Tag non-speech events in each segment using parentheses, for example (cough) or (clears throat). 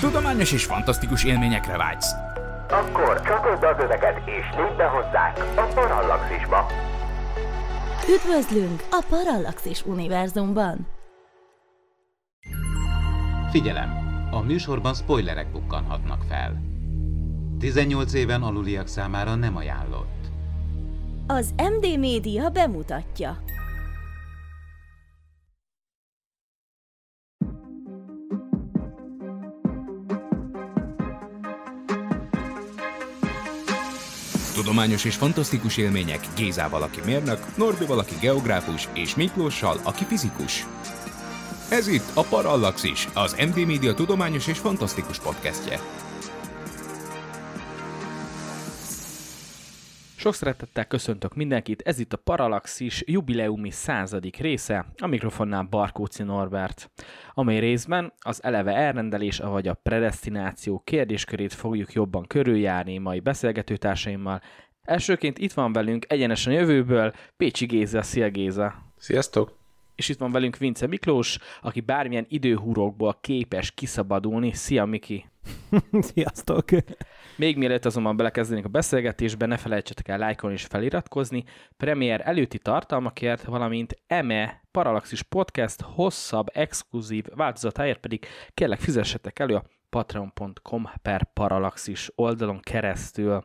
Tudományos és fantasztikus élményekre vágysz. Akkor csatold az öveket és lépj be hozzánk a Parallaxisba. Üdvözlünk a Parallaxis univerzumban! Figyelem! A műsorban spoilerek bukkanhatnak fel. 18 éven aluliak számára nem ajánlott. Az MD Média bemutatja. Tudományos és fantasztikus élmények Gézával, aki mérnök, Norbival, aki geográfus, és Miklóssal, aki fizikus. Ez itt a Parallaxis, az MD Media tudományos és fantasztikus podcastje. Sok szeretettel köszöntök mindenkit, ez itt a Parallaxis jubileumi századik része, a mikrofonnál Barkóci Norbert, amely részben az eleve elrendelés, vagy a predestináció kérdéskörét fogjuk jobban körüljárni mai beszélgetőtársaimmal. Elsőként itt van velünk egyenesen a jövőből Pécsi Géza, szia Géza! Sziasztok! És itt van velünk Vince Miklós, aki bármilyen időhúrokból képes kiszabadulni. Szia Miki! (laughs) Sziasztok! Még mielőtt azonban belekezdenénk a beszélgetésbe, ne felejtsetek el lájkolni és feliratkozni. Premier előtti tartalmakért, valamint EME Parallaxis Podcast hosszabb, exkluzív változatáért pedig kérlek fizessetek elő a patreon.com per Parallaxis oldalon keresztül.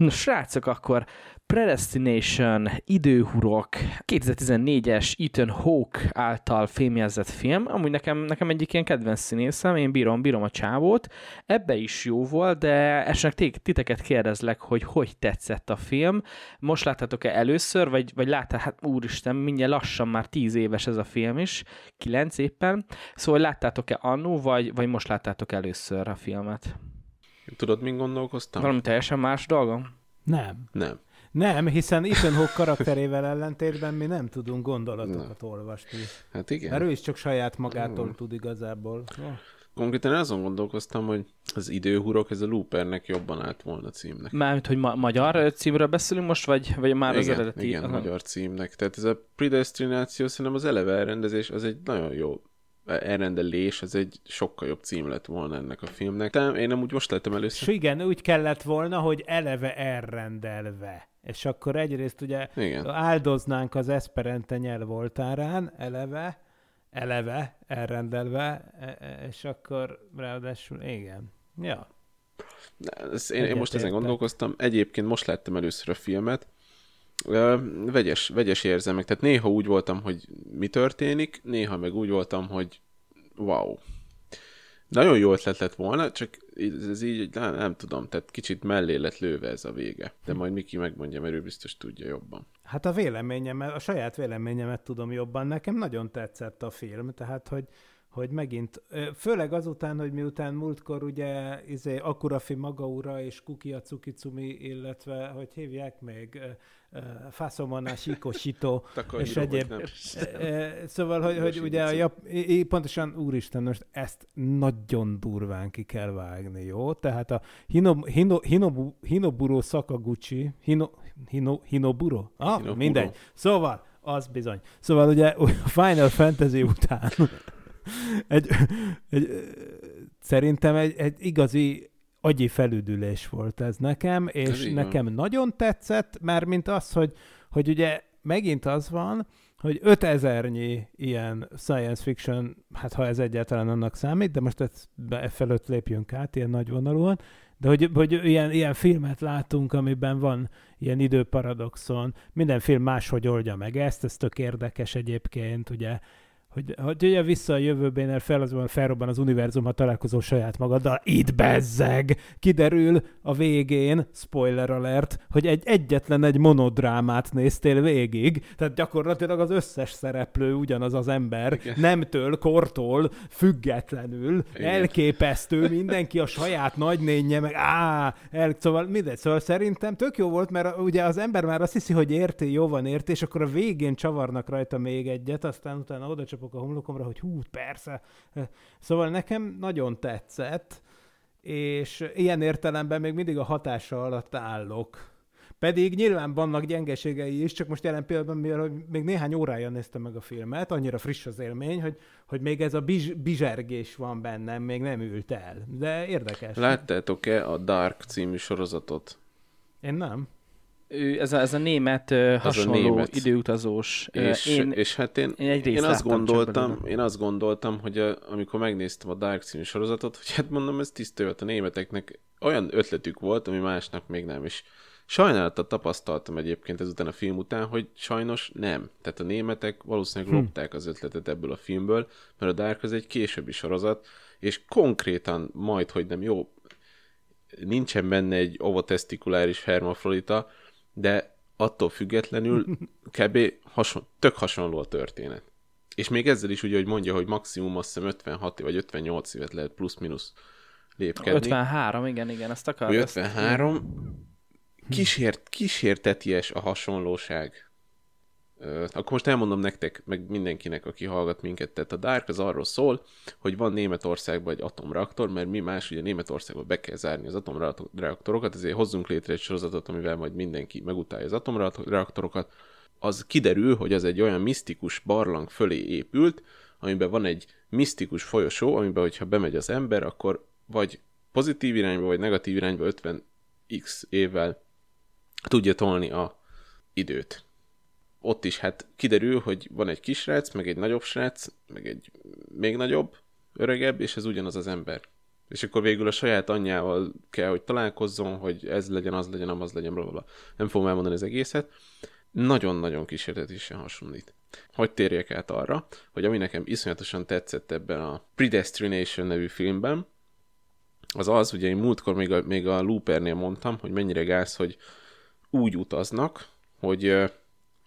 Na srácok, akkor Predestination, időhurok, 2014-es Ethan Hawke által fémjelzett film, amúgy nekem, nekem egyik ilyen kedvenc színészem, én bírom, bírom a csávót, ebbe is jó volt, de esetleg titeket kérdezlek, hogy hogy tetszett a film, most láttátok-e először, vagy, vagy láttál, hát úristen, mindjárt lassan már tíz éves ez a film is, kilenc éppen, szóval láttátok-e annó, vagy, vagy most láttátok először a filmet? Tudod, mint gondolkoztam? Valami teljesen más dolgom? Nem. Nem. Nem, hiszen Ethan Hawke (laughs) karakterével ellentétben mi nem tudunk gondolatokat olvasni. Hát igen. Mert ő is csak saját magától tud igazából. Konkrétan azon gondolkoztam, hogy az időhurok, ez a Loopernek jobban állt volna címnek. Mármint, hogy ma- magyar címről beszélünk most, vagy, vagy már az igen, eredeti? Igen, Aha. magyar címnek. Tehát ez a predestináció, szerintem az eleve elrendezés, az egy nagyon jó elrendelés, az egy sokkal jobb cím lett volna ennek a filmnek. De én nem úgy most lettem És először. igen, úgy kellett volna, hogy eleve elrendelve. És akkor egyrészt ugye Igen. áldoznánk az Esperente nyelvoltárán, eleve, eleve, elrendelve, e- e- és akkor ráadásul igen. Ja. Ez, én, én most ezen gondolkoztam. Egyébként most láttam először a filmet. Vegyes, vegyes érzelmek. Tehát néha úgy voltam, hogy mi történik, néha meg úgy voltam, hogy wow. Nagyon jó ötlet lett volna, csak ez, így, nem, nem tudom, tehát kicsit mellé lett lőve ez a vége. De majd Miki megmondja, mert ő biztos tudja jobban. Hát a véleményemet, a saját véleményemet tudom jobban. Nekem nagyon tetszett a film, tehát hogy, hogy megint, főleg azután, hogy miután múltkor ugye izé, Akurafi Magaura és Kuki a Cukicumi, illetve, hogy hívják még, Sikosito, (laughs) Takahiro, és egyéb. Szóval, hogy, hogy ugye a Jap, í- pontosan, úristen, most ezt nagyon durván ki kell vágni, jó? Tehát a Hino, Hino, Hinobu, Hinoburo Sakaguchi, Hino, Hino, Hinoburo? Ah, Hinoburo. mindegy. Szóval, az bizony. Szóval ugye (laughs) a Final Fantasy után (laughs) egy, egy, szerintem egy, egy igazi agyi felüdülés volt ez nekem, Ez és van. nekem nagyon tetszett, mert mint az, hogy, hogy ugye megint az van, hogy 5000-nyi ilyen science fiction, hát ha ez egyáltalán annak számít, de most ezt e felőtt lépjünk át ilyen nagyvonalúan, de hogy, hogy ilyen, ilyen filmet látunk, amiben van ilyen időparadoxon, minden film máshogy oldja meg ezt, ez tök érdekes egyébként, ugye, hogy, hogy ugye vissza a jövőben fel, az, felrobban az univerzum, ha találkozol saját magaddal, itt bezzeg! Kiderül a végén, spoiler alert, hogy egy egyetlen egy monodrámát néztél végig, tehát gyakorlatilag az összes szereplő ugyanaz az ember, Igen. nemtől, kortól, függetlenül, Igen. elképesztő, mindenki a saját nagynénye, meg á, el, szóval mindegy, szóval szerintem tök jó volt, mert ugye az ember már azt hiszi, hogy érti, jó van érti, és akkor a végén csavarnak rajta még egyet, aztán utána oda csapok a homlokomra, hogy hú, persze. Szóval nekem nagyon tetszett, és ilyen értelemben még mindig a hatása alatt állok. Pedig nyilván vannak gyengeségei is, csak most jelen pillanatban, mivel még néhány órája néztem meg a filmet, annyira friss az élmény, hogy, hogy még ez a biz, bizsergés van bennem, még nem ült el. De érdekes. Láttátok-e a Dark című sorozatot? Én nem. Ő, ez, a, ez a német ö, hasonló német. időutazós. És, én, és hát én, én én azt gondoltam, én azt gondoltam, hogy a, amikor megnéztem a Dark című sorozatot, hogy hát mondom, ez tiszta a németeknek olyan ötletük volt, ami másnak még nem is. Sajnálattal tapasztaltam egyébként ezután a film után, hogy sajnos nem. Tehát a németek valószínűleg hm. lopták az ötletet ebből a filmből, mert a Dark az egy későbbi sorozat, és konkrétan majd, hogy nem jó, nincsen benne egy ovotesztikuláris hermafrodita, de attól függetlenül (laughs) kb. Hason, tök hasonló a történet. És még ezzel is ugye, hogy mondja, hogy maximum azt hiszem 56 vagy 58 évet lehet plusz-minusz lépkedni. 53, igen, igen, azt akar. Vagy azt- 53, kísért, kísérteties a hasonlóság. Akkor most elmondom nektek, meg mindenkinek, aki hallgat minket, tehát a Dark az arról szól, hogy van Németországban egy atomreaktor, mert mi más, ugye Németországban be kell zárni az atomreaktorokat, ezért hozzunk létre egy sorozatot, amivel majd mindenki megutálja az atomreaktorokat. Az kiderül, hogy az egy olyan misztikus barlang fölé épült, amiben van egy misztikus folyosó, amiben, hogyha bemegy az ember, akkor vagy pozitív irányba, vagy negatív irányba 50x évvel tudja tolni a időt. Ott is hát kiderül, hogy van egy kis srác, meg egy nagyobb srác, meg egy még nagyobb, öregebb, és ez ugyanaz az ember. És akkor végül a saját anyjával kell, hogy találkozzon, hogy ez legyen, az legyen, amaz legyen, blablabla. Nem fogom elmondani az egészet. Nagyon-nagyon kísértetésen hasonlít. Hogy térjek át arra, hogy ami nekem iszonyatosan tetszett ebben a Predestination nevű filmben, az az, ugye én múltkor még a, még a Loopernél mondtam, hogy mennyire gáz, hogy úgy utaznak, hogy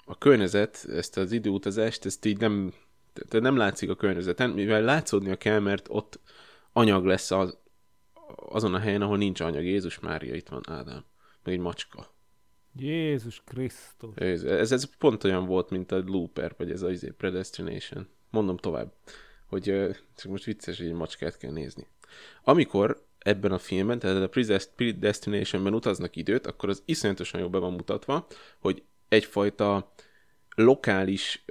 a környezet, ezt az időutazást, ezt így nem, tehát nem látszik a környezeten, mivel látszódnia kell, mert ott anyag lesz az, azon a helyen, ahol nincs anyag. Jézus Mária, itt van Ádám. Meg egy macska. Jézus Krisztus. Ez, ez, ez pont olyan volt, mint a Looper, vagy ez a izé, Predestination. Mondom tovább, hogy csak most vicces, hogy egy macskát kell nézni. Amikor ebben a filmben, tehát a Predest- Predestinationben utaznak időt, akkor az iszonyatosan jól be van mutatva, hogy egyfajta lokális,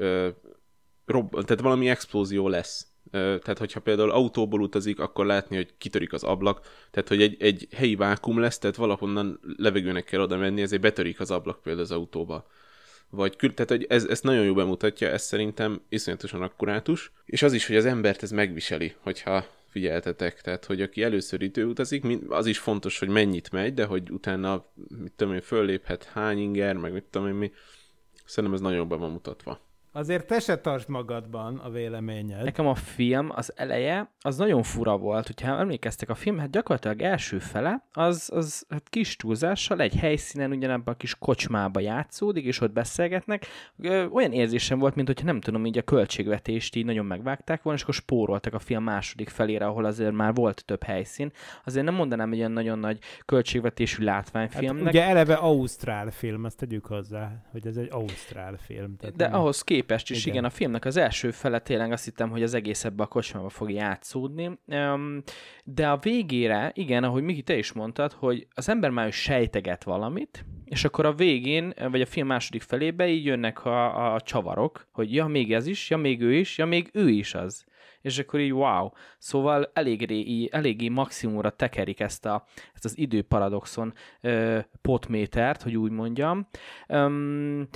rob- tehát valami explózió lesz. Tehát, hogyha például autóból utazik, akkor látni, hogy kitörik az ablak, tehát, hogy egy, egy helyi vákum lesz, tehát valahonnan levegőnek kell oda menni, ezért betörik az ablak például az autóba. Vagy kül, tehát hogy ez, ezt nagyon jól bemutatja, ez szerintem iszonyatosan akkurátus, és az is, hogy az embert ez megviseli, hogyha figyeltetek, tehát hogy aki először időutazik, az is fontos, hogy mennyit megy, de hogy utána, mit tudom én, fölléphet hány inger, meg mit tudom én mi, szerintem ez nagyon be van mutatva. Azért te se tartsd magadban a véleményed. Nekem a film, az eleje, az nagyon fura volt. Hogyha emlékeztek a film, hát gyakorlatilag első fele, az, az hát kis túlzással egy helyszínen ugyanebben a kis kocsmába játszódik, és ott beszélgetnek. Olyan érzésem volt, mint hogyha nem tudom, így a költségvetést így nagyon megvágták volna, és akkor spóroltak a film második felére, ahol azért már volt több helyszín. Azért nem mondanám, hogy olyan nagyon nagy költségvetésű Hát látványfilmnek. ugye eleve Ausztrál film, azt tegyük hozzá, hogy ez egy Ausztrál film. Tehát De nem- ahhoz képest is, igen. Igen. a filmnek az első fele tényleg azt hittem, hogy az egész ebbe a kocsmába fog játszódni, de a végére, igen, ahogy Miki, te is mondtad, hogy az ember már is sejteget valamit, és akkor a végén, vagy a film második felébe így jönnek a, a csavarok, hogy ja, még ez is, ja, még ő is, ja, még ő is az. És akkor így wow. Szóval eléggé, eléggé maximumra tekerik ezt, a, ezt az időparadoxon ö, potmétert, hogy úgy mondjam. Öm,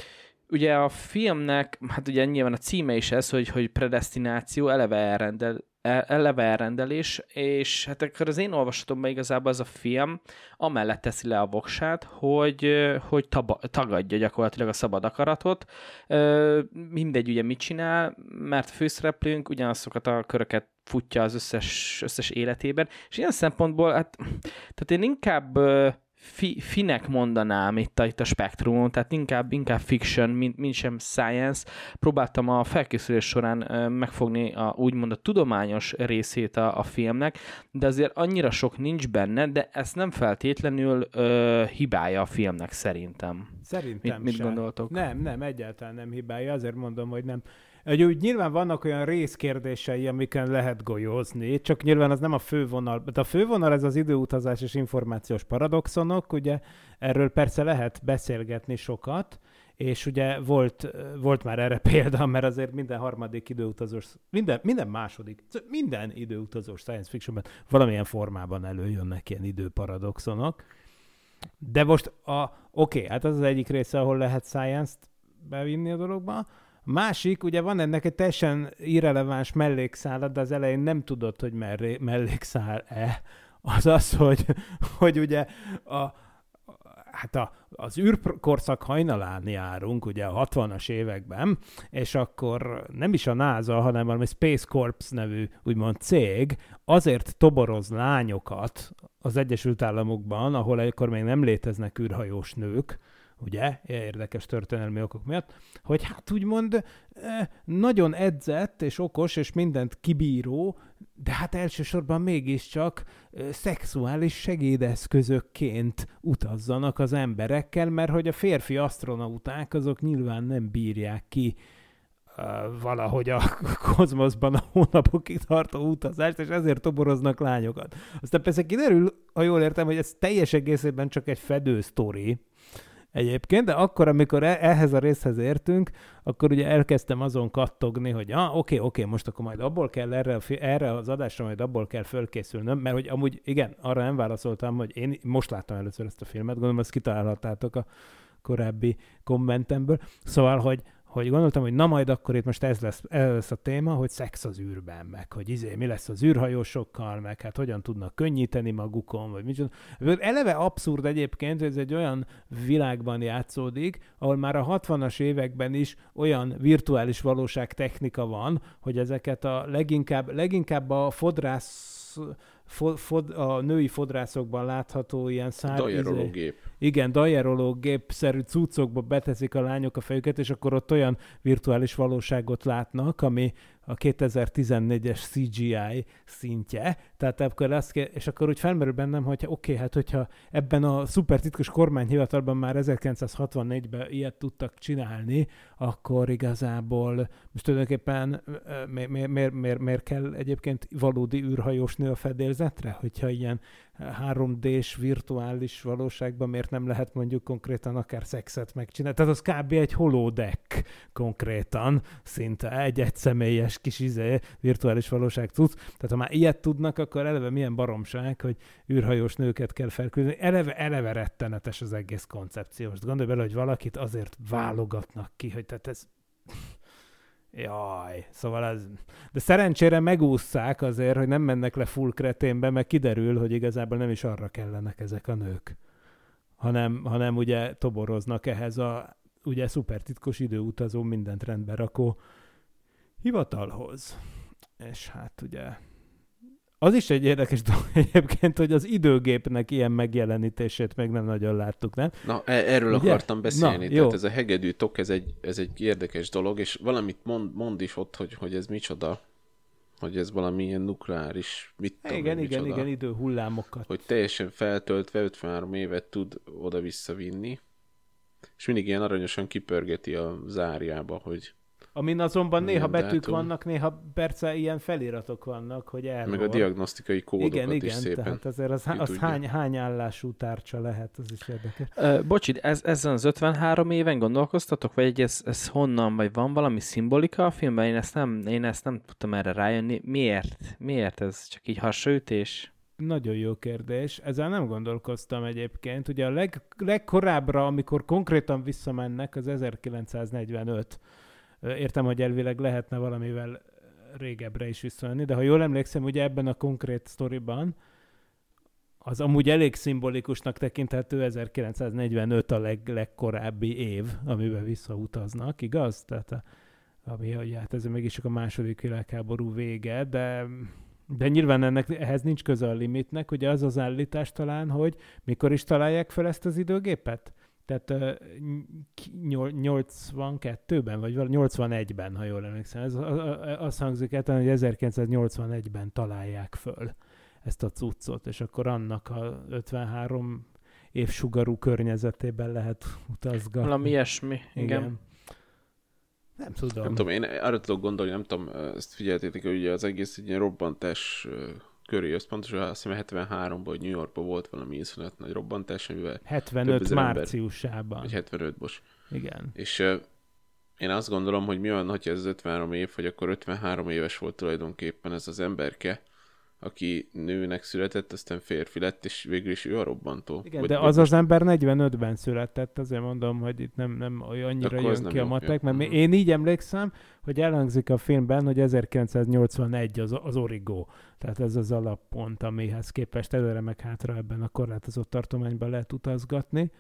ugye a filmnek, hát ugye nyilván a címe is ez, hogy, hogy predestináció, eleve elrendel, el- eleve elrendelés, és hát akkor az én olvasatomban igazából ez a film amellett teszi le a voksát, hogy, hogy taba, tagadja gyakorlatilag a szabad akaratot. Mindegy ugye mit csinál, mert főszereplőnk ugyanazokat a köröket futja az összes, összes életében, és ilyen szempontból, hát, tehát én inkább fi, finek mondanám itt a, itt a spektrumon, tehát inkább, inkább fiction, mint, mint sem science. Próbáltam a felkészülés során megfogni a, úgymond a tudományos részét a, a filmnek, de azért annyira sok nincs benne, de ez nem feltétlenül ö, hibája a filmnek szerintem. Szerintem Mit, mit se. gondoltok? Nem, nem, egyáltalán nem hibája, azért mondom, hogy nem. Hogy úgy nyilván vannak olyan részkérdései, amiken lehet golyózni, csak nyilván az nem a fővonal. De a fővonal ez az időutazás és információs paradoxonok, ugye erről persze lehet beszélgetni sokat, és ugye volt, volt már erre példa, mert azért minden harmadik időutazós, minden, minden második, minden időutazós science fictionben valamilyen formában előjönnek ilyen időparadoxonok. De most, a, oké, okay, hát az az egyik része, ahol lehet science-t bevinni a dologba. Másik, ugye van ennek egy teljesen irreleváns mellékszálad, de az elején nem tudod, hogy merré, mellékszál-e. Az az, hogy, hogy ugye a, hát a, az űrkorszak hajnalán járunk, ugye a 60-as években, és akkor nem is a NASA, hanem valami Space Corps nevű úgymond cég azért toboroz lányokat az Egyesült Államokban, ahol akkor még nem léteznek űrhajós nők, ugye, érdekes történelmi okok miatt, hogy hát úgymond nagyon edzett és okos és mindent kibíró, de hát elsősorban mégiscsak szexuális segédeszközökként utazzanak az emberekkel, mert hogy a férfi asztronauták azok nyilván nem bírják ki valahogy a (laughs) kozmoszban a hónapokig tartó utazást, és ezért toboroznak lányokat. Aztán persze kiderül, ha jól értem, hogy ez teljes egészében csak egy fedő sztori, egyébként, de akkor, amikor e- ehhez a részhez értünk, akkor ugye elkezdtem azon kattogni, hogy ah, oké, oké, most akkor majd abból kell erre, erre az adásra majd abból kell fölkészülnöm, mert hogy amúgy igen, arra nem válaszoltam, hogy én most láttam először ezt a filmet, gondolom, azt kitalálhattátok a korábbi kommentemből. Szóval, hogy, hogy gondoltam, hogy na majd akkor itt most ez lesz, ez lesz a téma, hogy szex az űrben, meg hogy izé, mi lesz az űrhajósokkal, meg hát hogyan tudnak könnyíteni magukon, vagy mit Eleve abszurd egyébként, hogy ez egy olyan világban játszódik, ahol már a 60-as években is olyan virtuális valóság technika van, hogy ezeket a leginkább, leginkább a fodrász fod, fod, a női fodrászokban látható ilyen szár... Dajerológép. Izé, igen, dajerológép-szerű cuccokba beteszik a lányok a fejüket, és akkor ott olyan virtuális valóságot látnak, ami a 2014-es CGI szintje, tehát akkor azt kell, és akkor úgy felmerül bennem, hogy oké, okay, hát hogyha ebben a szuper titkos kormányhivatalban már 1964-ben ilyet tudtak csinálni, akkor igazából most tulajdonképpen miért, miért, miért, miért kell egyébként valódi űrhajós nő a fedélzetre, hogyha ilyen 3D-s virtuális valóságban miért nem lehet mondjuk konkrétan akár szexet megcsinálni. Tehát az kb. egy holodeck konkrétan, szinte egy egyszemélyes kis izé, virtuális valóság tudsz. Tehát ha már ilyet tudnak, akkor eleve milyen baromság, hogy űrhajós nőket kell felküldeni. Eleve, eleve rettenetes az egész koncepció. Most gondolj bele, hogy valakit azért válogatnak ki, hogy tehát ez Jaj, szóval ez... De szerencsére megúszszák azért, hogy nem mennek le full kreténbe, meg kiderül, hogy igazából nem is arra kellenek ezek a nők, hanem, hanem ugye toboroznak ehhez a ugye szupertitkos időutazó mindent rendbe rakó hivatalhoz. És hát ugye az is egy érdekes (laughs) dolog egyébként, hogy az időgépnek ilyen megjelenítését még nem nagyon láttuk, nem? Na, e- erről Ugye? akartam beszélni. Na, Tehát ez a hegedű tok, ez egy, ez egy érdekes dolog, és valamit mond, mond is ott, hogy, hogy ez micsoda, hogy ez valami ilyen nukleáris, mit tudom Igen, igen, micsoda, igen, időhullámokat. Hogy teljesen feltöltve 53 évet tud oda-vissza vinni, és mindig ilyen aranyosan kipörgeti a zárjába, hogy Amin azonban néha betűk dátum. vannak, néha perce ilyen feliratok vannak, hogy erről. Meg a diagnosztikai kódokat igen, is igen, szépen. tehát azért az, az hány, hány állású tárcsa lehet, az is érdekes. Uh, bocsid, ez, ezen az 53 éven gondolkoztatok, vagy ez, ez honnan, vagy van valami szimbolika a filmben? Én ezt nem, én ezt nem tudtam erre rájönni. Miért? Miért ez csak így hasraütés? Nagyon jó kérdés. Ezzel nem gondolkoztam egyébként. Ugye a leg, legkorábbra, amikor konkrétan visszamennek, az 1945 Értem, hogy elvileg lehetne valamivel régebbre is visszamenni, de ha jól emlékszem, ugye ebben a konkrét sztoriban az amúgy elég szimbolikusnak tekinthető 1945 a leg, legkorábbi év, amiben visszautaznak, igaz? Tehát a, ami, hogy hát ez mégis csak a második világháború vége, de de nyilván ennek, ehhez nincs köze a limitnek, ugye az az állítás talán, hogy mikor is találják fel ezt az időgépet? Tehát 82-ben, vagy 81-ben, ha jól emlékszem, ez, az hangzik el, hogy 1981-ben találják föl ezt a cuccot, és akkor annak a 53 évsugarú környezetében lehet utazgatni. Valami ilyesmi, igen. igen. Nem tudom. Nem tudom, én arra tudok gondolni, nem tudom, ezt figyeltétek, hogy ugye az egész egy ilyen robbantás köré összpontosan, azt hiszem 73-ban, hogy New Yorkban volt valami iszonyat nagy robbantás, amivel, több 75 ezer ember. márciusában. vagy 75 bos. Igen. És ö, én azt gondolom, hogy mi van, hogyha ez az 53 év, vagy akkor 53 éves volt tulajdonképpen ez az emberke, aki nőnek született, aztán férfi lett, és végül is ő a robbantó. Igen, Vagy- de az most- az ember 45-ben született, azért mondom, hogy itt nem, nem olyan annyira Akkor jön nem ki a matek, ja. mert Mhm. én így emlékszem, hogy elhangzik a filmben, hogy 1981 az, az Origo. Tehát ez az alappont, amihez képest előre meg hátra ebben a korlátozott tartományban lehet utazgatni.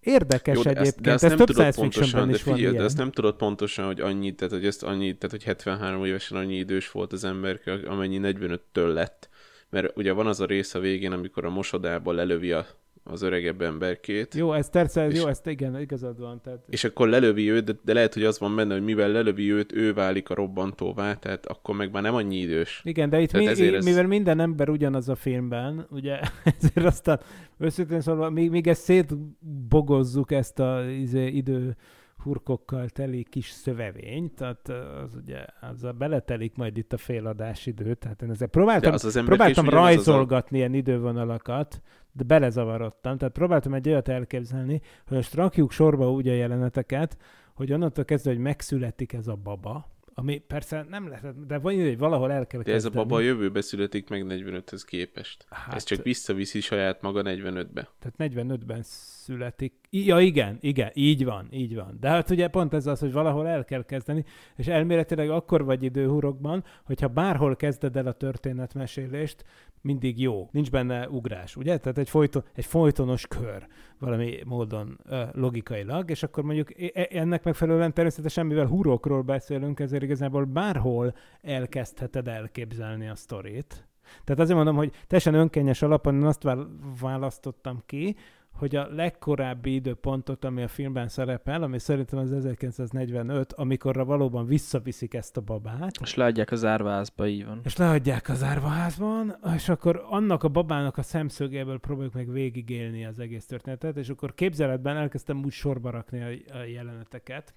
Érdekes Jó, de egyébként, ezt, de ezt ez nem több tudod pontosan, de figyelj, de ezt nem tudod pontosan, hogy annyi, tehát hogy ezt annyi, tehát hogy 73 évesen annyi idős volt az ember, amennyi 45-től lett. Mert ugye van az a rész a végén, amikor a mosodába lelövi a, az öregebb emberkét, Jó, ez persze, És- jó, ezt igen, igazad van. Tehát és akkor lelövi őt, de, de lehet, hogy az van benne, hogy mivel lelövi őt, ő válik a robbantóvá, tehát akkor meg már nem annyi idős. Igen, de itt Tehát mi, ezért ez... mivel minden ember ugyanaz a filmben, ugye, (laughs) ezért aztán őszintén szólva, míg, míg ezt szétbogozzuk ezt a izé, idő hurkokkal teli kis szövevényt, tehát az ugye az a beletelik majd itt a féladás idő, tehát én ezzel próbáltam, az az próbáltam ugyanaz az a- rajzolgatni ilyen idővonalakat, de belezavarodtam, tehát próbáltam egy olyat elképzelni, hogy most rakjuk sorba úgy a jeleneteket, hogy onnantól kezdve, hogy megszületik ez a baba, ami persze nem lehet, de vagy hogy valahol el kell De ez a baba a jövőbe születik meg 45-höz képest. Hát- Ez csak visszaviszi saját maga 45-be. Tehát 45-ben születik. Ja, igen, igen, így van, így van. De hát ugye pont ez az, hogy valahol el kell kezdeni, és elméletileg akkor vagy időhurokban, hogyha bárhol kezded el a történetmesélést, mindig jó. Nincs benne ugrás, ugye? Tehát egy, folyton, egy folytonos kör valami módon logikailag, és akkor mondjuk e- e- ennek megfelelően természetesen, mivel hurokról beszélünk, ezért igazából bárhol elkezdheted elképzelni a sztorit. Tehát azért mondom, hogy teljesen önkényes alapon én azt vál- választottam ki, hogy a legkorábbi időpontot, ami a filmben szerepel, ami szerintem az 1945, amikorra valóban visszaviszik ezt a babát, És leadják az árvázba, így van. és leadják az árvaházban, és akkor annak a babának a szemszögéből próbáljuk meg végigélni az egész történetet, és akkor képzeletben elkezdtem úgy sorba rakni a, jeleneteket,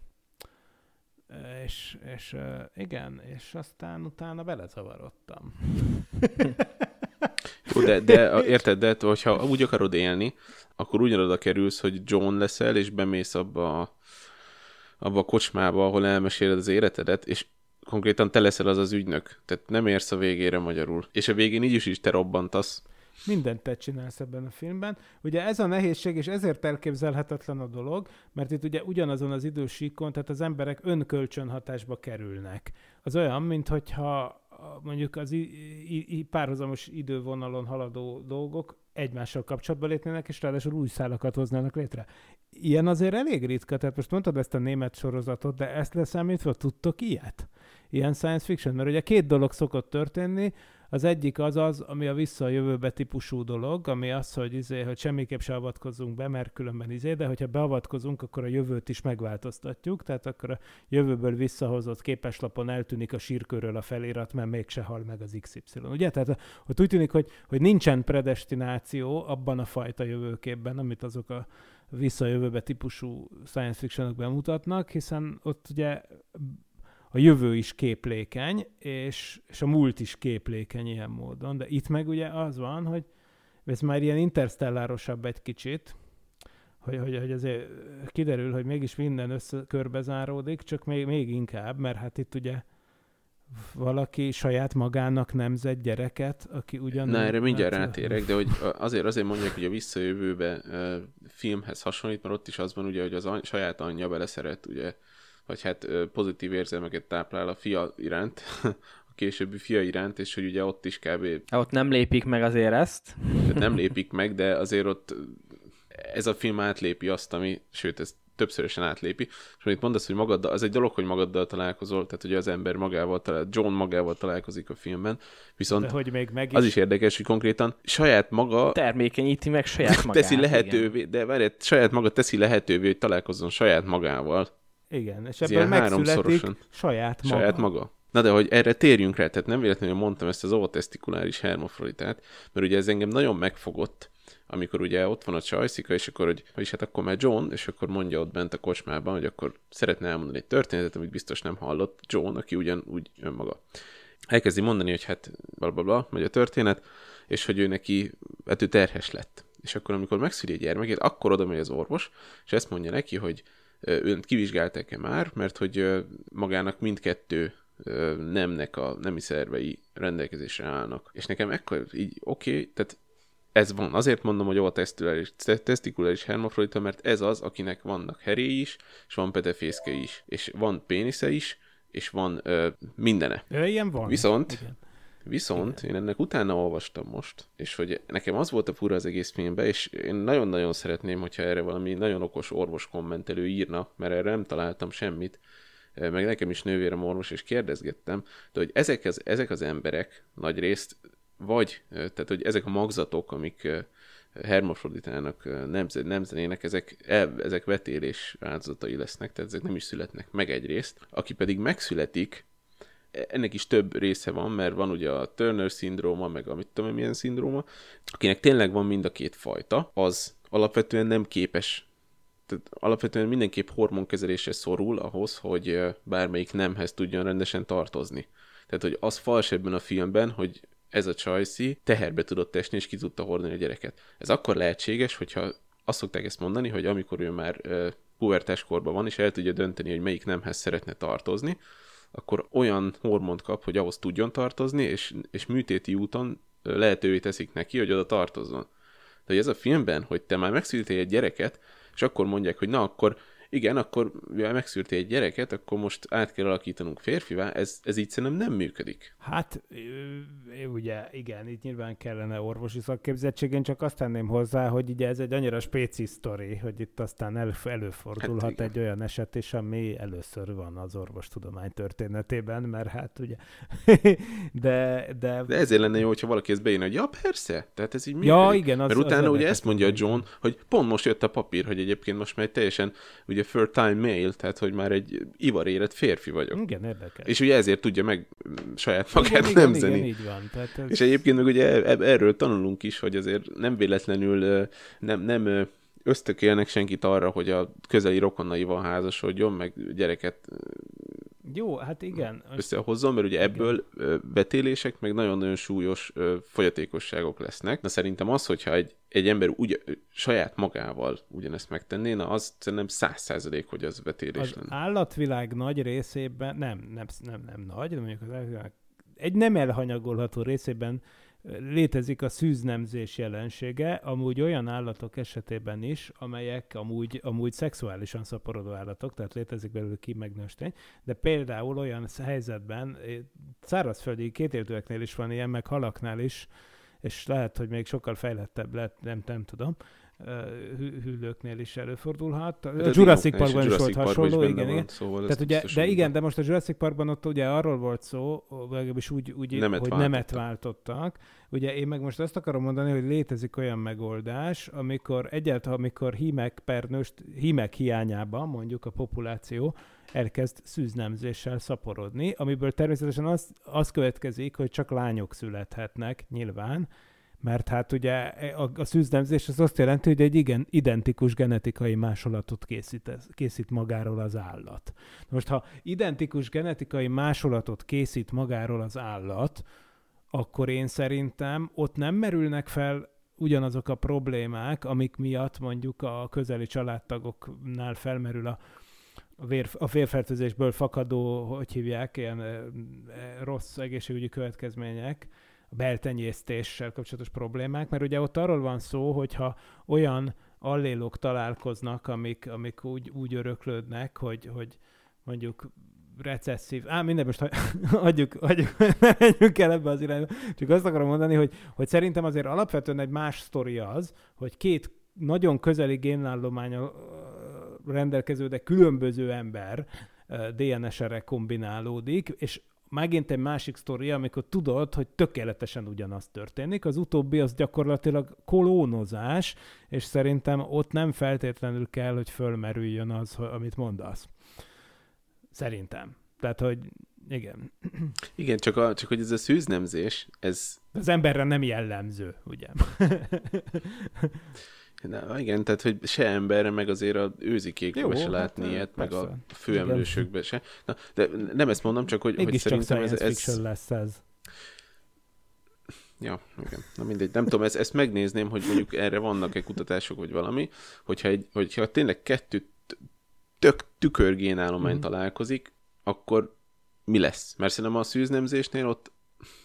és, és igen, és aztán utána belezavarodtam. (laughs) Jó, de, de érted, de hogyha úgy akarod élni, akkor ugyanoda kerülsz, hogy John leszel, és bemész abba a, abba a kocsmába, ahol elmeséled az életedet, és konkrétan te leszel az az ügynök. Tehát nem érsz a végére magyarul. És a végén így is, is te robbantasz. Mindent te csinálsz ebben a filmben. Ugye ez a nehézség, és ezért elképzelhetetlen a dolog, mert itt ugye ugyanazon az idősíkon, tehát az emberek önkölcsönhatásba kerülnek. Az olyan, mint hogyha a- mondjuk az i- i- i- párhuzamos idővonalon haladó dolgok egymással kapcsolatba lépnének, és ráadásul új szálakat hoznának létre. Ilyen azért elég ritka, tehát most mondtad ezt a német sorozatot, de ezt leszámítva tudtok ilyet? Ilyen science fiction? Mert ugye két dolog szokott történni, az egyik az az, ami a vissza a jövőbe típusú dolog, ami az, hogy, izé, hogy semmiképp se avatkozzunk be, mert különben izé, de hogyha beavatkozunk, akkor a jövőt is megváltoztatjuk, tehát akkor a jövőből visszahozott képeslapon eltűnik a sírkörről a felirat, mert mégse hal meg az XY. Ugye? Tehát ott úgy tűnik, hogy, hogy nincsen predestináció abban a fajta jövőképben, amit azok a vissza a jövőbe típusú science fictionok bemutatnak, hiszen ott ugye a jövő is képlékeny, és, és a múlt is képlékeny ilyen módon, de itt meg ugye az van, hogy ez már ilyen interstellárosabb egy kicsit, hogy, hogy, hogy azért kiderül, hogy mégis minden össze körbezáródik, csak még, még inkább, mert hát itt ugye valaki saját magának nemzett gyereket, aki ugyan... Na, erre mindjárt hát, rátérek, de hogy azért azért mondják, hogy a visszajövőbe filmhez hasonlít, mert ott is az van ugye, hogy az any, saját anyja beleszeret, ugye, vagy hát pozitív érzelmeket táplál a fia iránt, (laughs) a későbbi fia iránt, és hogy ugye ott is kb. Hát Ott nem lépik meg azért ezt. Nem lépik meg, de azért ott ez a film átlépi azt, ami, sőt, ez többszörösen átlépi. És amit mondasz, hogy magaddal, az egy dolog, hogy magaddal találkozol, tehát ugye az ember magával talál, John magával találkozik a filmben, viszont De hogy még meg is... az is érdekes, hogy konkrétan saját maga Termékenyíti meg saját (laughs) magát. teszi igen. lehetővé, de várj, saját maga teszi lehetővé, hogy találkozzon saját magával. Igen, és ebből megszületik saját maga. Saját maga. Na de hogy erre térjünk rá, tehát nem véletlenül mondtam ezt az ovotestikuláris hermafroditát, mert ugye ez engem nagyon megfogott, amikor ugye ott van a csajszika, és akkor, hogy, és hát akkor már John, és akkor mondja ott bent a kocsmában, hogy akkor szeretne elmondani egy történetet, amit biztos nem hallott John, aki ugyanúgy önmaga. Elkezdi mondani, hogy hát blablabla, bla, bla, megy a történet, és hogy ő neki, hát ő terhes lett. És akkor, amikor megszüli a gyermekét, akkor oda megy az orvos, és ezt mondja neki, hogy önt kivizsgálták-e már, mert hogy magának mindkettő nemnek a nemi szervei rendelkezésre állnak. És nekem ekkor így oké, okay, tehát ez van. Azért mondom, hogy testikuláris, testikuláris hermafrodita, mert ez az, akinek vannak heréi is, és van petefészke is, és van pénisze is, és van ö, mindene. Ö, ilyen van. Viszont, Igen. Viszont Igen. én ennek utána olvastam most, és hogy nekem az volt a fura az egész filmben, és én nagyon-nagyon szeretném, hogyha erre valami nagyon okos orvos kommentelő írna, mert erre nem találtam semmit, meg nekem is nővérem orvos, és kérdezgettem, de hogy ezek az, ezek az emberek nagy részt vagy, tehát hogy ezek a magzatok, amik hermafroditának nemz- nemzenének, ezek, ezek vetélés áldozatai lesznek, tehát ezek nem is születnek meg egyrészt. Aki pedig megszületik, ennek is több része van, mert van ugye a Turner szindróma, meg a mit tudom milyen szindróma, akinek tényleg van mind a két fajta, az alapvetően nem képes tehát alapvetően mindenképp hormonkezelésre szorul ahhoz, hogy bármelyik nemhez tudjon rendesen tartozni. Tehát, hogy az fals ebben a filmben, hogy ez a csajszi teherbe tudott esni, és ki tudta hordani a gyereket. Ez akkor lehetséges, hogyha azt szokták ezt mondani, hogy amikor ő már pubertás korban van, és el tudja dönteni, hogy melyik nemhez szeretne tartozni, akkor olyan hormont kap, hogy ahhoz tudjon tartozni, és, és műtéti úton lehetővé teszik neki, hogy oda tartozzon. De ez a filmben, hogy te már megszültél egy gyereket, és akkor mondják, hogy na, akkor igen, akkor mivel megszűrtél egy gyereket, akkor most át kell alakítanunk férfivá, ez, ez így szerintem nem működik. Hát, ugye, igen, itt nyilván kellene orvosi szakképzettség, én csak azt tenném hozzá, hogy ugye ez egy annyira spéci sztori, hogy itt aztán elő, előfordulhat hát egy olyan eset is, ami először van az orvostudomány történetében, mert hát ugye, (laughs) de, de... De ezért lenne jó, hogyha valaki ezt beírna, hogy ja, persze, tehát ez így működik. Ja, igen, az, Mert utána az ugye ezt mondja John, hogy pont most jött a papír, hogy egyébként most már teljesen ugye ugye time male, tehát hogy már egy ivarérett férfi vagyok. Igen, érdekes. És ugye ezért tudja meg saját magát igen, nemzeni. Igen, így van. Tehát ez... És egyébként meg ugye erről tanulunk is, hogy azért nem véletlenül nem, nem ösztökélnek senkit arra, hogy a közeli rokonnaival házasodjon, meg gyereket jó, hát igen. Összehozzon, mert ugye ebből igen. betélések, meg nagyon-nagyon súlyos folyatékosságok lesznek. Na szerintem az, hogyha egy, egy ember úgy, saját magával ugyanezt megtenné, na az szerintem száz százalék, hogy az betélés az lenne. állatvilág nagy részében, nem, nem, nem, nem nagy, de mondjuk az egy nem elhanyagolható részében létezik a szűznemzés jelensége, amúgy olyan állatok esetében is, amelyek amúgy, amúgy szexuálisan szaporodó állatok, tehát létezik belőle ki meg nőstény, de például olyan helyzetben, eh, szárazföldi kétéltőeknél is van ilyen, meg halaknál is, és lehet, hogy még sokkal fejlettebb lett, nem, nem tudom, hüllőknél is előfordulhat. A Jurassic Parkban is volt hasonló, igen, igen. Szóval Tehát ugye, de igen, de most a Jurassic Parkban ott ugye arról volt szó, legalábbis úgy, úgy nemet hogy váltottak. nemet váltottak. Ugye én meg most azt akarom mondani, hogy létezik olyan megoldás, amikor egyáltalán, amikor hímek per nőst, hímek hiányában mondjuk a populáció elkezd szűznemzéssel szaporodni, amiből természetesen az, az következik, hogy csak lányok születhetnek nyilván, mert hát ugye a, a szűznemzés az azt jelenti, hogy egy igen identikus genetikai másolatot készít, készít magáról az állat. Most ha identikus genetikai másolatot készít magáról az állat, akkor én szerintem ott nem merülnek fel ugyanazok a problémák, amik miatt mondjuk a közeli családtagoknál felmerül a, a, a vérfertőzésből fakadó, hogy hívják, ilyen e, rossz egészségügyi következmények, a beltenyésztéssel kapcsolatos problémák, mert ugye ott arról van szó, hogyha olyan allélok találkoznak, amik, amik úgy, úgy öröklődnek, hogy, hogy mondjuk recesszív, á, minden most adjuk, adjuk, nem menjünk el ebbe az irányba. Csak azt akarom mondani, hogy, hogy szerintem azért alapvetően egy más sztori az, hogy két nagyon közeli génállomány rendelkező, de különböző ember DNS-re kombinálódik, és megint egy másik sztori, amikor tudod, hogy tökéletesen ugyanaz történik. Az utóbbi az gyakorlatilag kolónozás, és szerintem ott nem feltétlenül kell, hogy fölmerüljön az, amit mondasz. Szerintem. Tehát, hogy Igen. Igen, csak, a, csak hogy ez a szűznemzés, ez... Az emberre nem jellemző, ugye? (laughs) Na, igen, tehát hogy se emberre, meg azért a őzikékbe se hát, látni ö, ilyet, meg persze. a főemlősökbe se. Na, de nem ezt mondom, csak hogy, hogy Mégis csak szerintem ez, ez, lesz ez. Ja, igen. Na mindegy, nem tudom, ezt, ezt megnézném, hogy mondjuk erre vannak-e kutatások, vagy valami, hogyha, egy, hogyha tényleg kettő tök tükörgénállomány Mhm. találkozik, akkor mi lesz? Mert szerintem a szűznemzésnél ott,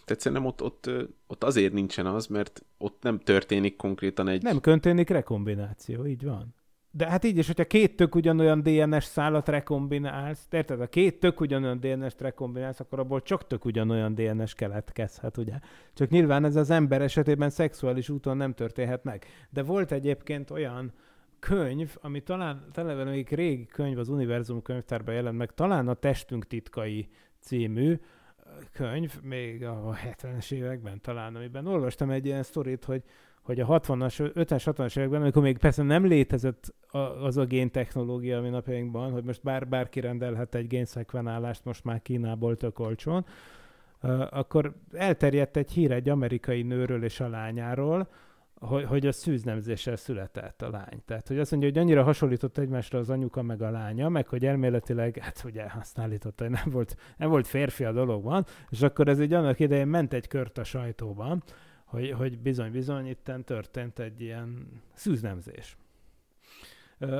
tehát szerintem ott, ott, ott azért nincsen az, mert ott nem történik konkrétan egy... Nem történik rekombináció, így van. De hát így is, hogyha két tök ugyanolyan DNS szálat rekombinálsz, érted? A két tök ugyanolyan DNS-t rekombinálsz, akkor abból csak tök ugyanolyan DNS keletkezhet, ugye? Csak nyilván ez az ember esetében szexuális úton nem történhet meg. De volt egyébként olyan könyv, ami talán, talán még régi könyv az Univerzum könyvtárban jelent meg, talán a Testünk titkai című könyv, még a 70-es években talán, amiben olvastam egy ilyen sztorit, hogy hogy a 60-as, 50-es, 60-as években, amikor még persze nem létezett az a géntechnológia, ami napjainkban, hogy most bár, bárki rendelhet egy génszekvenálást most már Kínából tök olcsón, akkor elterjedt egy hír egy amerikai nőről és a lányáról, hogy, hogy a szűznemzéssel született a lány. Tehát, hogy azt mondja, hogy annyira hasonlított egymásra az anyuka meg a lánya, meg hogy elméletileg, hát ugye azt állította, hogy nem volt, nem volt férfi a dologban, és akkor ez egy annak idején ment egy kört a sajtóban, hogy, hogy bizony-bizony itten történt egy ilyen szűznemzés.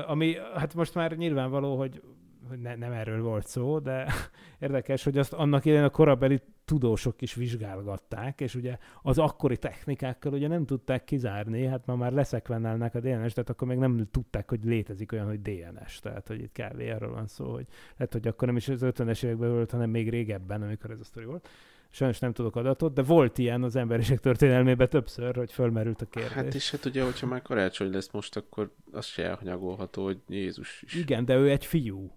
Ami, hát most már nyilvánvaló, hogy hogy ne, nem erről volt szó, de (laughs) érdekes, hogy azt annak idején a korabeli tudósok is vizsgálgatták, és ugye az akkori technikákkal ugye nem tudták kizárni, hát ma már leszekvenálnák a DNS, tehát akkor még nem tudták, hogy létezik olyan, hogy DNS, tehát hogy itt kb. erről van szó, hogy lehet, hogy akkor nem is az 50-es években volt, hanem még régebben, amikor ez a sztori volt. Sajnos nem tudok adatot, de volt ilyen az emberiség történelmében többször, hogy fölmerült a kérdés. Hát és hát ugye, hogyha már karácsony lesz most, akkor az se elhanyagolható, hogy Jézus is. Igen, de ő egy fiú.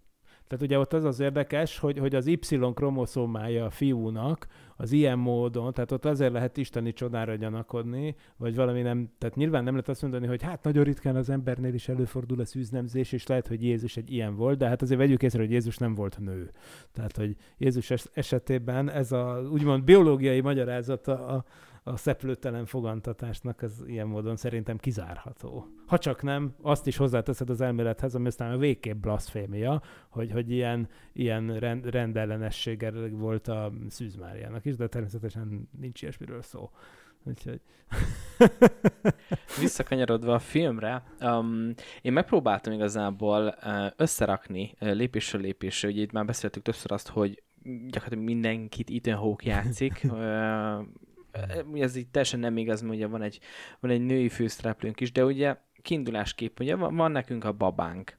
Tehát ugye ott az az érdekes, hogy, hogy az Y-kromoszómája a fiúnak az ilyen módon, tehát ott azért lehet isteni csodára gyanakodni, vagy valami nem, tehát nyilván nem lehet azt mondani, hogy hát nagyon ritkán az embernél is előfordul a szűznemzés, és lehet, hogy Jézus egy ilyen volt, de hát azért vegyük észre, hogy Jézus nem volt nő. Tehát, hogy Jézus es- esetében ez a úgymond biológiai magyarázata a, a szeplőtelen fogantatásnak az ilyen módon szerintem kizárható. Ha csak nem, azt is hozzáteszed az elmélethez, ami aztán a végképp blaszfémia, hogy, hogy ilyen, ilyen rend, rendellenességgel volt a Szűz Máriának is, de természetesen nincs ilyesmiről szó. Úgyhogy... (laughs) Visszakanyarodva a filmre, um, én megpróbáltam igazából uh, összerakni uh, lépésről lépésre, ugye itt már beszéltük többször azt, hogy gyakorlatilag mindenkit Ethan Hawke játszik, (laughs) uh, ez így teljesen nem igaz, mert ugye van egy, van egy női főszereplőnk is, de ugye kiindulásképp, ugye van, van nekünk a babánk,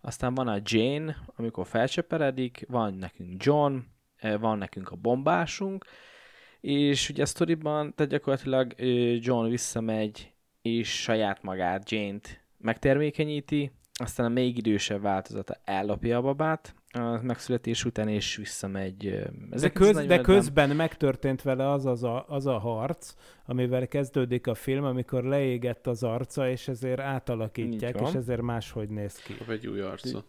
aztán van a Jane, amikor felcsöperedik, van nekünk John, eh, van nekünk a bombásunk, és ugye a sztoriban, tehát gyakorlatilag John visszamegy, és saját magát, Jane-t megtermékenyíti, aztán a még idősebb változata ellopja a babát a megszületés után, és visszamegy. ö, De, ezek köz, de nem- közben megtörtént vele az, az, a, az a harc, amivel kezdődik a film, amikor leégett az arca, és ezért átalakítják, és ezért máshogy néz ki. Kap egy új arca.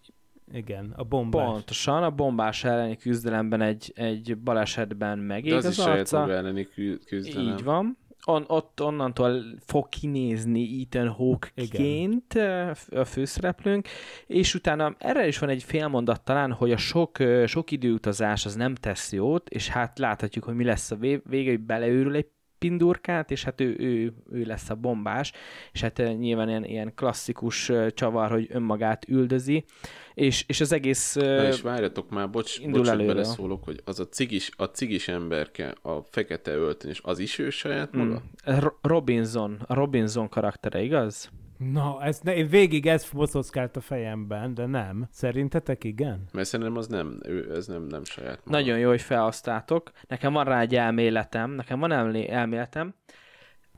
Igen, a bombás. Pontosan, a bombás elleni küzdelemben egy, egy balesetben megég De az, az, is arca. elleni kü- küzdelem. Így van. On, ott onnantól fog kinézni Ethan Hawke-ként ö, a főszereplőnk, és utána erre is van egy félmondat talán, hogy a sok, ö, sok időutazás az nem tesz jót, és hát láthatjuk, hogy mi lesz a vé- vége, hogy beleőrül egy pindurkát, és hát ő, ő, ő lesz a bombás, és hát ö, nyilván ilyen, ilyen klasszikus ö, csavar, hogy önmagát üldözi, és, és az egész... ö, Na és várjatok már, bocs, indul bocs hogy előre. beleszólok, hogy az a cigis, a cigis emberke, a fekete öltönyös, az is ő saját maga? Mm. Ro- Robinson, a Robinson karaktere, igaz? Na, ez ne, én végig ez bocockált a fejemben, de nem. Szerintetek igen? Mert szerintem az nem, ő, ez nem, nem saját maga. Nagyon jó, hogy felhoztátok. Nekem van rá egy elméletem, nekem van elmé- elméletem.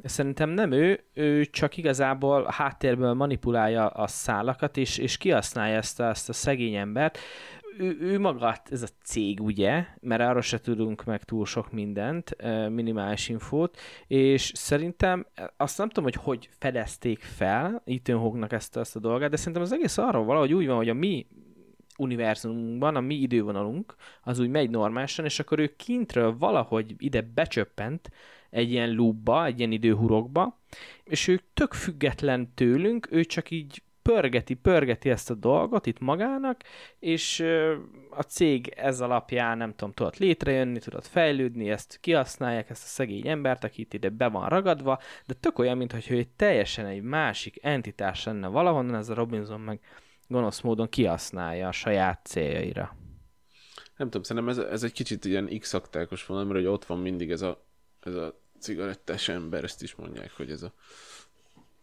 Szerintem nem ő, ő csak igazából a háttérből manipulálja a szálakat, és, és kihasználja ezt a, ezt a szegény embert. Ő, ő maga, ez a cég, ugye, mert arról se tudunk meg túl sok mindent, minimális infót, és szerintem azt nem tudom, hogy hogy fedezték fel Ethan Hawke-nak ezt, ezt a dolgát, de szerintem az egész arról valahogy úgy van, hogy a mi univerzumunkban, a mi idővonalunk, az úgy megy normálisan, és akkor ő kintről valahogy ide becsöppent egy ilyen loopba, egy ilyen időhurokba, és ő tök független tőlünk, ő csak így pörgeti, pörgeti ezt a dolgot itt magának, és a cég ez alapján, nem tudom, tudott létrejönni, tudott fejlődni, ezt kihasználják, ezt a szegény embert, aki itt ide be van ragadva, de tök olyan, mintha ő egy teljesen egy másik entitás lenne valahonnan, ez a Robinson meg gonosz módon kihasználja a saját céljaira. Nem tudom, szerintem ez, ez egy kicsit ilyen x-aktákos volna, mert hogy ott van mindig ez a, ez a cigarettás ember, ezt is mondják, hogy ez a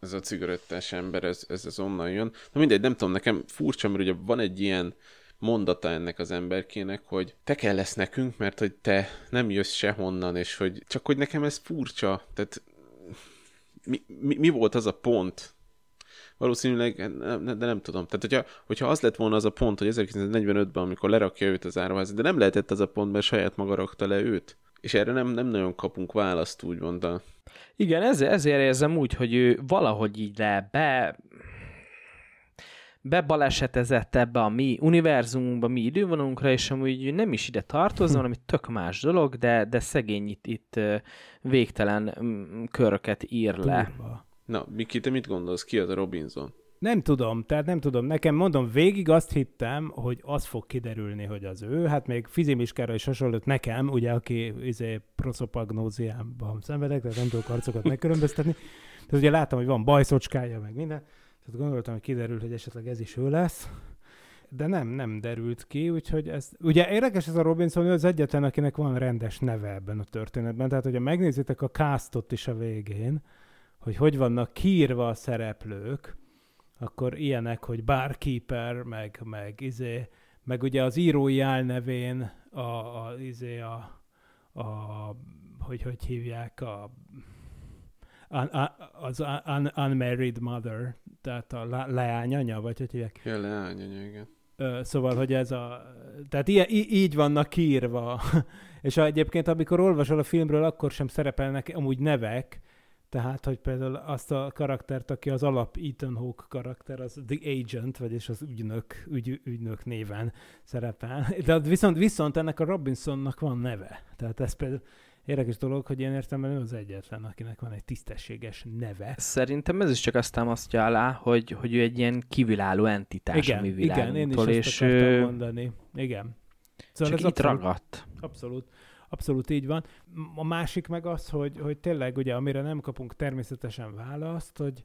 ez a cigarettás ember, ez, ez, ez onnan jön. Na mindegy, nem tudom, nekem furcsa, mert ugye van egy ilyen mondata ennek az emberkének, hogy te kell lesz nekünk, mert hogy te nem jössz sehonnan, és hogy csak hogy nekem ez furcsa, tehát mi, mi, mi volt az a pont, valószínűleg, de nem tudom. Tehát, hogyha, hogyha az lett volna az a pont, hogy 1945-ben, amikor lerakja őt az áruház, de nem lehetett az a pont, mert saját maga rakta le őt. És erre nem, nem nagyon kapunk választ, úgymond a, igen, ezért, ezért érzem úgy, hogy ő valahogy így le be bebalesetezett ebbe a mi univerzumunkba, mi idővonunkra, és amúgy nem is ide tartozna, (laughs) hanem tök más dolog, de, de szegény itt, itt végtelen köröket ír le. Na, Miki, te mit gondolsz? Ki az a Robinson? Nem tudom, tehát nem tudom. Nekem mondom, végig azt hittem, hogy az fog kiderülni, hogy az ő. Hát még fizimiskára is hasonlott nekem, ugye, aki izé, proszopagnóziában szenvedek, tehát nem tudok arcokat (laughs) megkülönböztetni. Tehát ugye láttam, hogy van bajszocskája, meg minden. Tehát gondoltam, hogy kiderül, hogy esetleg ez is ő lesz. De nem, nem derült ki, úgyhogy ez... Ugye érdekes ez a Robinson, ő az egyetlen, akinek van rendes neve ebben a történetben. Tehát, hogyha megnézitek a castot is a végén, hogy hogy vannak kiírva a szereplők, akkor ilyenek, hogy barkeeper, meg, meg izé, meg ugye az írói álnevén a, a, izé a, a hogy hogy hívják a az un, unmarried mother, tehát a leányanya, vagy hogy hívják? Ja, leányanya, igen. Szóval, hogy ez a... Tehát így, így vannak kiírva. (laughs) És egyébként, amikor olvasol a filmről, akkor sem szerepelnek amúgy nevek, tehát, hogy például azt a karaktert, aki az alap Ethan Hawke karakter, az The Agent, vagyis az ügynök, ügy, ügynök néven szerepel. De viszont, viszont ennek a Robinsonnak van neve. Tehát ez például érdekes dolog, hogy én értem, ő az egyetlen, akinek van egy tisztességes neve. Szerintem ez is csak azt támasztja alá, hogy, hogy ő egy ilyen kiváló entitás igen, a mi Igen, én is és ezt akartam mondani. Igen. Szóval csak itt abszolút, ragadt. Abszolút. Abszolút így van. A másik meg az, hogy, hogy tényleg ugye, amire nem kapunk természetesen választ, hogy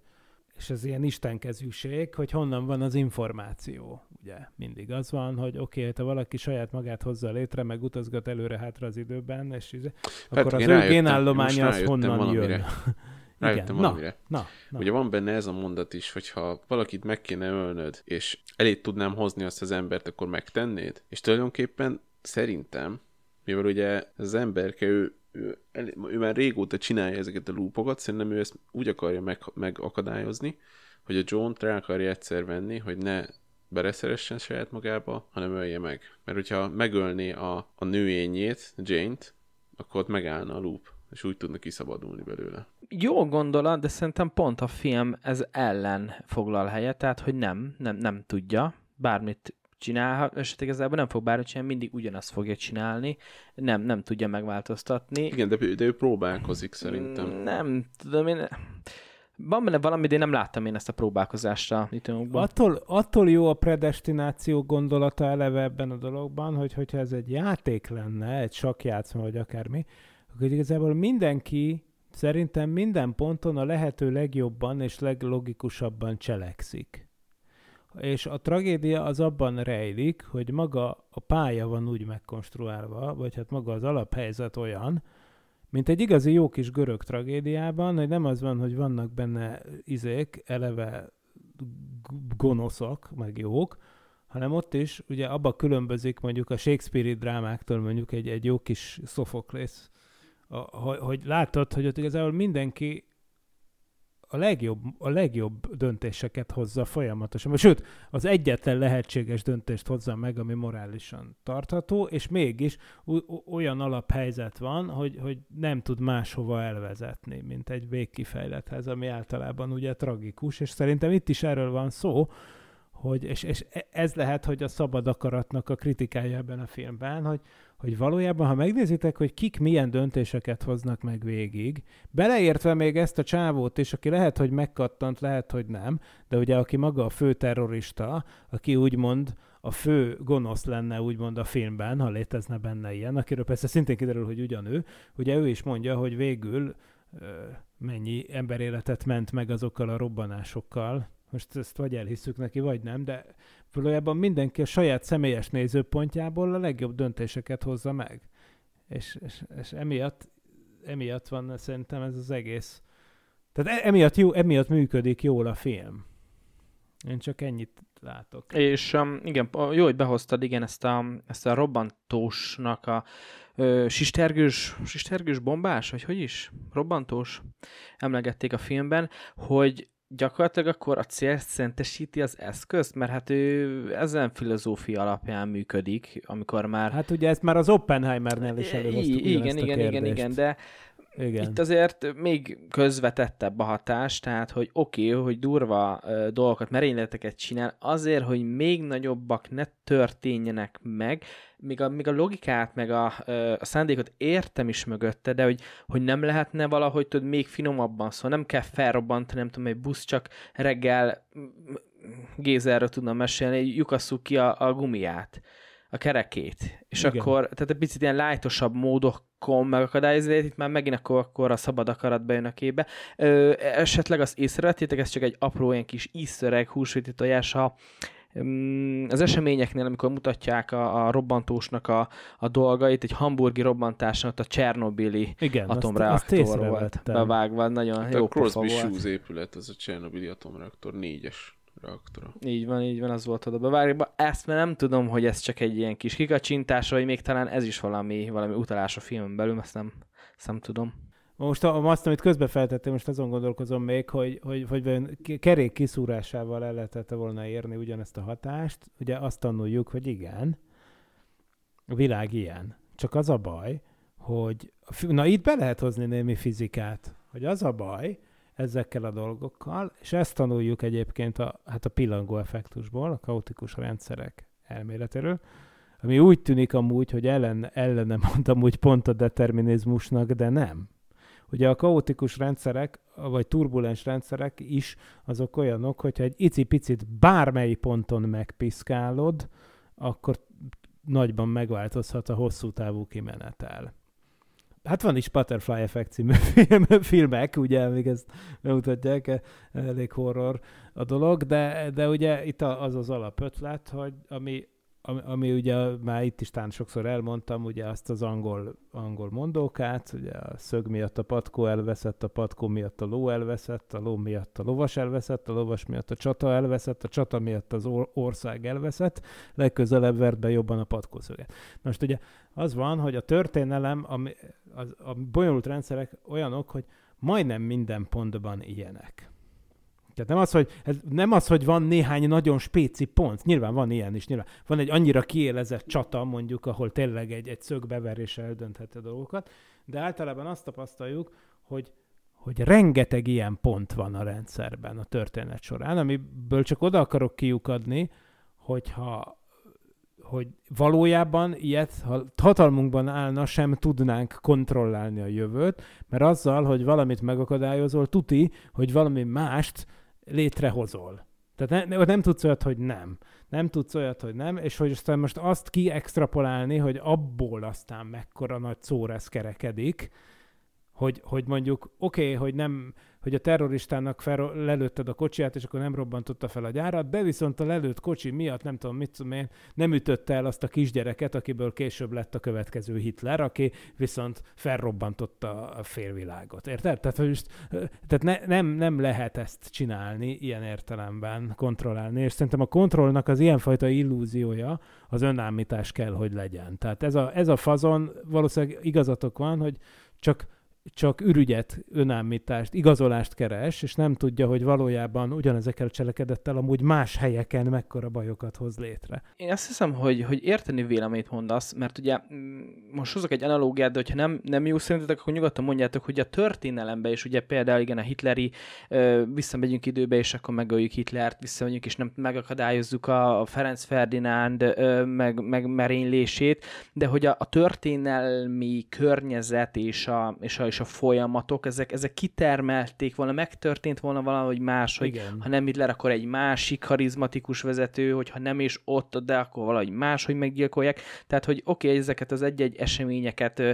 és ez ilyen istenkezűség, hogy honnan van az információ. Ugye mindig az van, hogy oké, okay, ha valaki saját magát hozza létre, meg utazgat előre-hátra az időben, és izé, hát, akkor az ő génállománya az honnan valamire. (laughs) jön. Rájöttem Igen. valamire. Na, na, na. Ugye van benne ez a mondat is, hogyha valakit meg kéne ölnöd, és elég tudnám hozni azt az embert, akkor megtennéd? És tulajdonképpen szerintem mivel ugye az emberke, ő, ő, ő, ő már régóta csinálja ezeket a lúpokat, szerintem ő ezt úgy akarja meg, megakadályozni, hogy a John rá akarja egyszer venni, hogy ne bereszeressen saját magába, hanem ölje meg. Mert hogyha megölné a, a nőényét, Jane-t, akkor ott megállna a loop, és úgy tudna kiszabadulni belőle. Jó gondolat, de szerintem pont a film ez ellen foglal helyet, tehát hogy nem, nem, nem tudja, bármit csinálhat, esetleg igazából nem fog bármit csinálni, mindig ugyanazt fogja csinálni, nem, nem tudja megváltoztatni. Igen, de, de ő próbálkozik szerintem. Mm, nem, tudom én, van benne valami, de én nem láttam én ezt a próbálkozást a Attól, attól jó a predestináció gondolata eleve ebben a dologban, hogy hogyha ez egy játék lenne, egy sakjátszma, vagy akármi, akkor igazából mindenki szerintem minden ponton a lehető legjobban és leglogikusabban cselekszik és a tragédia az abban rejlik, hogy maga a pálya van úgy megkonstruálva, vagy hát maga az alaphelyzet olyan, mint egy igazi jó kis görög tragédiában, hogy nem az van, hogy vannak benne izék, eleve gonoszak, meg jók, hanem ott is ugye abba különbözik mondjuk a Shakespeare-i drámáktól mondjuk egy, egy jó kis hogy, hogy látod, hogy ott igazából mindenki a legjobb, a legjobb döntéseket hozza folyamatosan. Sőt, az egyetlen lehetséges döntést hozza meg, ami morálisan tartható, és mégis olyan alaphelyzet van, hogy, hogy nem tud máshova elvezetni, mint egy végkifejlethez, ami általában ugye tragikus, és szerintem itt is erről van szó, hogy és, és ez lehet, hogy a szabad akaratnak a kritikája ebben a filmben, hogy, hogy valójában, ha megnézitek, hogy kik milyen döntéseket hoznak meg végig, beleértve még ezt a csávót is, aki lehet, hogy megkattant, lehet, hogy nem, de ugye aki maga a fő terrorista, aki úgymond a fő gonosz lenne úgymond a filmben, ha létezne benne ilyen, akiről persze szintén kiderül, hogy ugyanő, ugye ő is mondja, hogy végül ö, mennyi emberéletet ment meg azokkal a robbanásokkal, most ezt vagy elhisszük neki, vagy nem, de valójában mindenki a saját személyes nézőpontjából a legjobb döntéseket hozza meg. És, és, és emiatt, emiatt van szerintem ez az egész. Tehát e- emiatt, jó, emiatt működik jól a film. Én csak ennyit látok. És um, igen, jó, hogy behoztad igen ezt a, ezt a robbantósnak a ö, sistergős, sistergős bombás, vagy hogy is? Robbantós emlegették a filmben, hogy gyakorlatilag akkor a cél szentesíti az eszközt, mert hát ő ezen filozófia alapján működik, amikor már... Hát ugye ezt már az Oppenheimernél is előhoztuk Igen, igen, igen, igen, de igen. Itt azért még közvetettebb a hatás, tehát hogy oké, okay, hogy durva uh, dolgokat, merényleteket csinál, azért, hogy még nagyobbak ne történjenek meg, még a, még a logikát, meg a, a szándékot értem is mögötte, de hogy, hogy nem lehetne valahogy tudod még finomabban, szóval nem kell felrobbantani, nem tudom, egy busz csak reggel Gézerről tudna mesélni, lyukasszuk ki a, a gumiát a kerekét. És Igen. akkor, tehát egy picit ilyen lájtosabb módokon megakadályozni, itt már megint akkor, akkor a szabad akarat bejön a képbe. Ö, esetleg azt észrevettétek, ez csak egy apró ilyen kis ízszöreg, húsvéti tojás, ha az eseményeknél, amikor mutatják a, a robbantósnak a, a dolgait, egy hamburgi robbantásnak a Csernobili Igen, atomreaktor azt, azt volt bevágva, nagyon hát jó a Crosby volt. Shoes épület, az a Csernobili atomreaktor négyes reaktora. Így van, így van, az volt oda bevágva. Ezt mert nem tudom, hogy ez csak egy ilyen kis kikacsintás, vagy még talán ez is valami, valami utalás a filmen belül, ezt nem, ezt nem tudom. Most azt, amit közbe feltettem, most azon gondolkozom még, hogy, hogy, hogy kerék kiszúrásával el lehetett volna érni ugyanezt a hatást. Ugye azt tanuljuk, hogy igen, a világ ilyen. Csak az a baj, hogy na itt be lehet hozni némi fizikát, hogy az a baj, ezekkel a dolgokkal, és ezt tanuljuk egyébként a, hát a pillangó effektusból, a kaotikus rendszerek elméletéről, ami úgy tűnik amúgy, hogy ellen, ellene mondtam úgy pont a determinizmusnak, de nem. Ugye a kaotikus rendszerek, vagy turbulens rendszerek is azok olyanok, hogyha egy icipicit bármely ponton megpiszkálod, akkor nagyban megváltozhat a hosszú távú kimenetel. Hát van is Butterfly Effect című (laughs) film, filmek, ugye, még ezt bemutatják, elég horror a dolog, de, de ugye itt az az alapötlet, hogy ami, ami, ami ugye már itt is tán sokszor elmondtam, ugye azt az angol, angol mondókát, ugye a szög miatt a patkó elveszett, a patkó miatt a ló elveszett, a ló miatt a lovas elveszett, a lovas miatt a csata elveszett, a csata miatt az ország elveszett, legközelebb vert be jobban a patkószöget. Most ugye az van, hogy a történelem, ami, az, a bonyolult rendszerek olyanok, hogy majdnem minden pontban ilyenek. Tehát nem az, hogy, nem az, hogy van néhány nagyon spéci pont, nyilván van ilyen is, nyilván. Van egy annyira kiélezett csata, mondjuk, ahol tényleg egy, egy szögbeveréssel eldöntheti a dolgokat, de általában azt tapasztaljuk, hogy hogy rengeteg ilyen pont van a rendszerben a történet során, amiből csak oda akarok kiukadni, hogyha hogy valójában ilyet, ha hatalmunkban állna, sem tudnánk kontrollálni a jövőt, mert azzal, hogy valamit megakadályozol, tuti, hogy valami mást létrehozol. Tehát ne, nem tudsz olyat, hogy nem. Nem tudsz olyat, hogy nem, és hogy aztán most azt kiextrapolálni, hogy abból aztán mekkora nagy szóresz kerekedik, hogy, hogy mondjuk oké, okay, hogy nem, hogy a terroristának fel, lelőtted a kocsiját, és akkor nem robbantotta fel a gyárat, de viszont a lelőtt kocsi miatt, nem tudom mit tudom én, nem ütötte el azt a kisgyereket, akiből később lett a következő Hitler, aki viszont felrobbantotta a félvilágot. Érted? Tehát, hogy most, tehát ne, nem, nem lehet ezt csinálni ilyen értelemben, kontrollálni, és szerintem a kontrollnak az ilyenfajta illúziója az önállítás kell, hogy legyen. Tehát ez a, ez a fazon, valószínűleg igazatok van, hogy csak csak ürügyet, önállítást, igazolást keres, és nem tudja, hogy valójában ugyanezekkel a cselekedettel amúgy más helyeken mekkora bajokat hoz létre. Én azt hiszem, hogy, hogy érteni véleményt mondasz, mert ugye mm, most hozok egy analógiát, de hogyha nem, nem jó szerintetek, akkor nyugodtan mondjátok, hogy a történelemben is ugye például igen a hitleri, ö, visszamegyünk időbe, és akkor megöljük Hitlert, visszamegyünk, és nem megakadályozzuk a Ferenc Ferdinánd ö, meg, meg merénylését, de hogy a, a történelmi környezet és a, és a és a folyamatok, ezek, ezek kitermelték volna, megtörtént volna valahogy más, hogy Igen. ha nem Hitler, akkor egy másik karizmatikus vezető, hogyha nem is ott, de akkor valahogy máshogy meggyilkolják. Tehát, hogy oké, okay, ezeket az egy-egy eseményeket ö,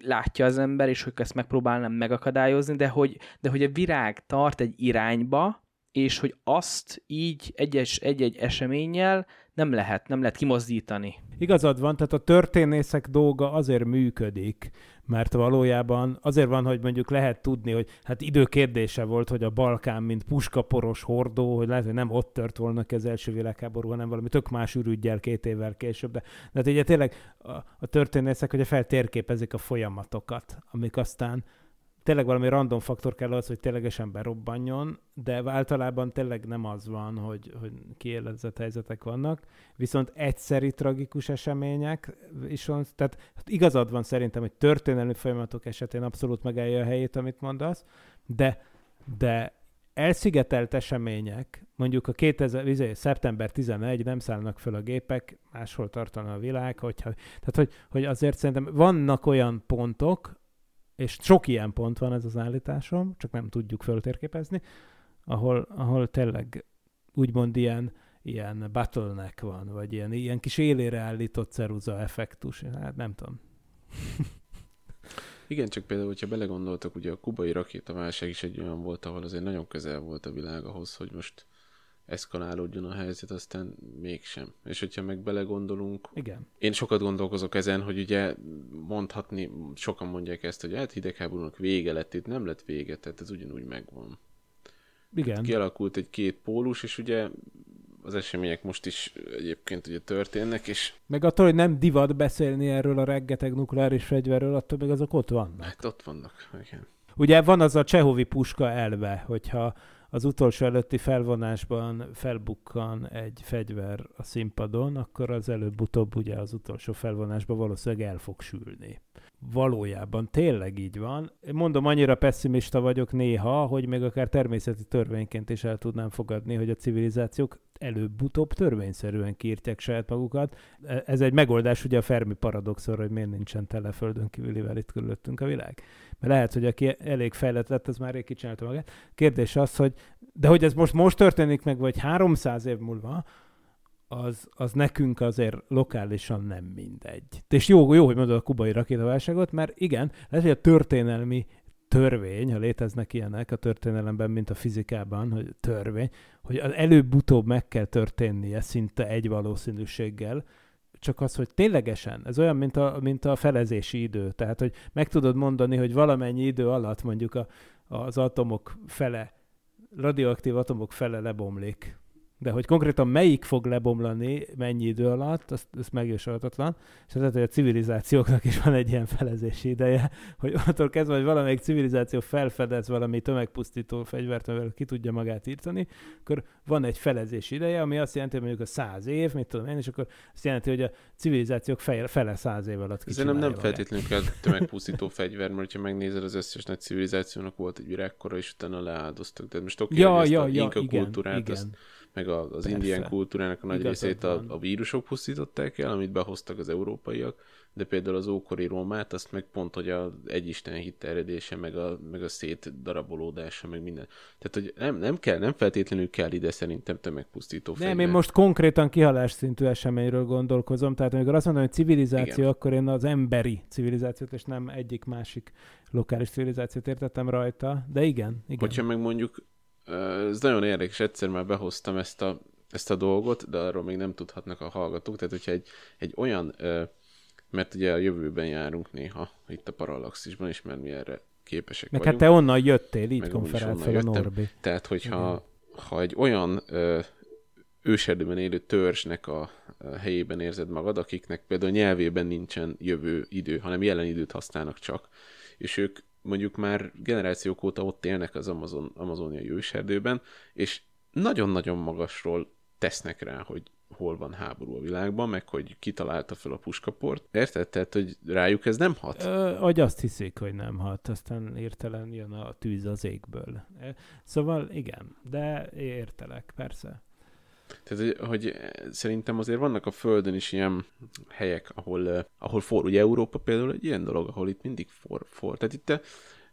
látja az ember, és hogy ezt megpróbálnám megakadályozni, de hogy, de hogy a virág tart egy irányba, és hogy azt így egy-egy eseménnyel nem lehet, nem lehet kimozdítani. Igazad van, tehát a történészek dolga azért működik, mert valójában azért van, hogy mondjuk lehet tudni, hogy hát idő kérdése volt, hogy a Balkán, mint puskaporos hordó, hogy lehet, hogy nem ott tört volna ki az első világháború, hanem valami tök más ürügyel két évvel később. De, de hát ugye tényleg a, a történészek ugye feltérképezik a folyamatokat, amik aztán tényleg valami random faktor kell az, hogy ténylegesen berobbanjon, de általában tényleg nem az van, hogy, hogy kiélezett helyzetek vannak, viszont egyszeri tragikus események is van, tehát hát igazad van szerintem, hogy történelmi folyamatok esetén abszolút megállja a helyét, amit mondasz, de, de elszigetelt események, mondjuk a 2000, izé, szeptember 11 nem szállnak föl a gépek, máshol tartana a világ, hogyha, tehát hogy, hogy azért szerintem vannak olyan pontok, és sok ilyen pont van ez az állításom, csak nem tudjuk föltérképezni, ahol, ahol tényleg úgymond ilyen, ilyen bottleneck van, vagy ilyen, ilyen kis élére állított ceruza effektus. Hát nem tudom. (laughs) Igen, csak például, hogyha belegondoltak, ugye a kubai rakétaválság is egy olyan volt, ahol azért nagyon közel volt a világ ahhoz, hogy most eszkalálódjon a helyzet, aztán mégsem. És hogyha meg belegondolunk, Igen. én sokat gondolkozok ezen, hogy ugye mondhatni, sokan mondják ezt, hogy hát hidegháborúnak vége lett, itt nem lett vége, tehát ez ugyanúgy megvan. Igen. Kialakult egy két pólus, és ugye az események most is egyébként ugye történnek, és Meg attól, hogy nem divat beszélni erről a reggeteg nukleáris fegyverről, attól még azok ott vannak. hát ott vannak. Igen. Ugye van az a Csehovi puska elve, hogyha az utolsó előtti felvonásban felbukkan egy fegyver a színpadon, akkor az előbb-utóbb ugye az utolsó felvonásban valószínűleg el fog sülni. Valójában tényleg így van. Mondom, annyira pessimista vagyok néha, hogy még akár természeti törvényként is el tudnám fogadni, hogy a civilizációk előbb-utóbb törvényszerűen kiírtják saját magukat. E- Ez egy megoldás ugye a Fermi paradoxonra, hogy miért nincsen tele földön kívülivel itt körülöttünk a világ. Lehet, hogy aki elég fejlett lett, az már rég kicsinálta magát. Kérdés az, hogy de hogy ez most most történik meg, vagy 300 év múlva, az, az nekünk azért lokálisan nem mindegy. És jó, jó hogy mondod a kubai rakétaválságot, mert igen, lehet, hogy a történelmi törvény, ha léteznek ilyenek a történelemben, mint a fizikában, hogy törvény, hogy az előbb-utóbb meg kell történnie szinte egy valószínűséggel, csak az, hogy ténylegesen, ez olyan, mint a, mint a felezési idő. Tehát, hogy meg tudod mondani, hogy valamennyi idő alatt mondjuk a, az atomok fele, radioaktív atomok fele lebomlik. De hogy konkrétan melyik fog lebomlani, mennyi idő alatt, az, az megjósolhatatlan. És lehet, hogy a civilizációknak is van egy ilyen felezési ideje, hogy attól kezdve, hogy valamelyik civilizáció felfedez valami tömegpusztító fegyvert, amivel ki tudja magát írtani, akkor van egy felezési ideje, ami azt jelenti, hogy mondjuk a száz év, mit tudom én, és akkor azt jelenti, hogy a civilizációk fele, fele száz év alatt Ez nem, feltétlenül kell tömegpusztító fegyver, mert ha megnézed, az összes nagy civilizációnak volt egy virágkora, és utána leáldoztak. De most oké, Ja, hogy ezt ja, a ja, igen, kultúrát, igen. azt, meg az Persze. indián kultúrának a nagy Igazad részét a, van. a vírusok pusztították el, amit behoztak az európaiak, de például az ókori Rómát, azt meg pont, hogy a egyisten hit terjedése, meg a, meg a szétdarabolódása, meg minden. Tehát, hogy nem, nem kell, nem feltétlenül kell ide szerintem tömegpusztító Nem, fegyver. én most konkrétan kihalás szintű eseményről gondolkozom, tehát amikor azt mondom, hogy civilizáció, Igen. Akkor én az emberi civilizációt, és nem egyik másik lokális civilizációt értettem rajta, de igen, igen. Hogyha meg mondjuk, ez nagyon érdekes, egyszer már behoztam ezt a, ezt a dolgot, de arról még nem tudhatnak a hallgatók, tehát hogyha egy, egy olyan, mert ugye a jövőben járunk néha itt a Parallaxisban is, mert mi erre képesek Meg hát vagyunk. te onnan jöttél, így konferált fel a. Norbi. Tehát, hogyha ha egy olyan ö, őserdőben élő törzsnek a, a helyében érzed magad, akiknek például nyelvében nincsen jövő idő, hanem jelen időt használnak csak, és ők mondjuk már generációk óta ott élnek az Amazon, amazoniai őserdőben, és nagyon-nagyon magasról tesznek rá, hogy hol van háború a világban, meg hogy kitalálta fel a puskaport. Érted? Tehát, hogy rájuk ez nem hat? Ö, hogy azt hiszik, hogy nem hat, aztán értelen jön a tűz az égből. Szóval igen, de értelek, persze. Tehát, hogy, szerintem azért vannak a Földön is ilyen helyek, ahol, eh, ahol for. Ugye Európa például egy ilyen dolog, ahol itt mindig for. for. Tehát itt te,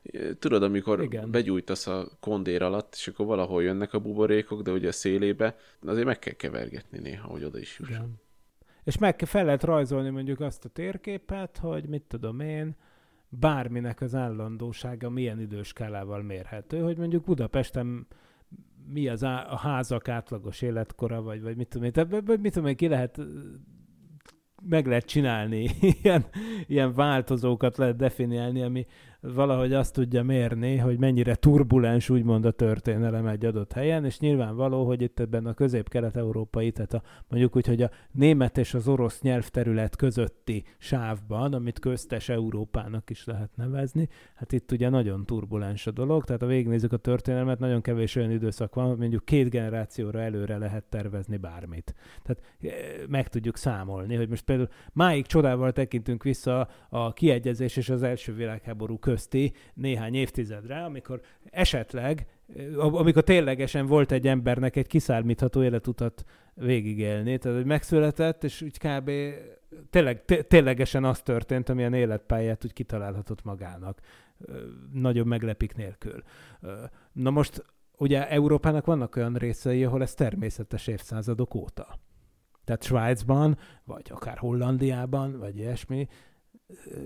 eh, tudod, amikor Igen. Begyújtasz a kondér alatt, és akkor valahol jönnek a buborékok, de ugye a szélébe, azért meg kell kevergetni néha, hogy oda is juss. Igen. És meg fel lehet rajzolni mondjuk azt a térképet, hogy mit tudom én, bárminek az állandósága milyen időskálával mérhető, hogy mondjuk Budapesten mi az á- a házak átlagos életkora, vagy, vagy mit tudom én, tehát, mit tudom én, ki lehet meg lehet csinálni, (laughs) ilyen, ilyen változókat lehet definiálni, ami valahogy azt tudja mérni, hogy mennyire turbulens úgymond a történelem egy adott helyen, és nyilvánvaló, hogy itt ebben a közép-kelet-európai, tehát a, mondjuk úgy, hogy a német és az orosz nyelvterület közötti sávban, amit köztes Európának is lehet nevezni, hát itt ugye nagyon turbulens a dolog, tehát ha végignézzük a történelmet, nagyon kevés olyan időszak van, hogy mondjuk két generációra előre lehet tervezni bármit. Tehát eh, meg tudjuk számolni, hogy most például máig csodával tekintünk vissza a kiegyezés és az első világháború közti néhány évtizedre, amikor esetleg, eh, amikor ténylegesen volt egy embernek egy kiszámítható életutat végigélni, tehát hogy megszületett, és úgy kb. Tényleg, té- ténylegesen az történt, amilyen életpályát úgy kitalálhatott magának. Nagyobb meglepik nélkül. Na most ugye Európának vannak olyan részei, ahol ez természetes évszázadok óta. Tehát Svájcban, vagy akár Hollandiában, vagy ilyesmi,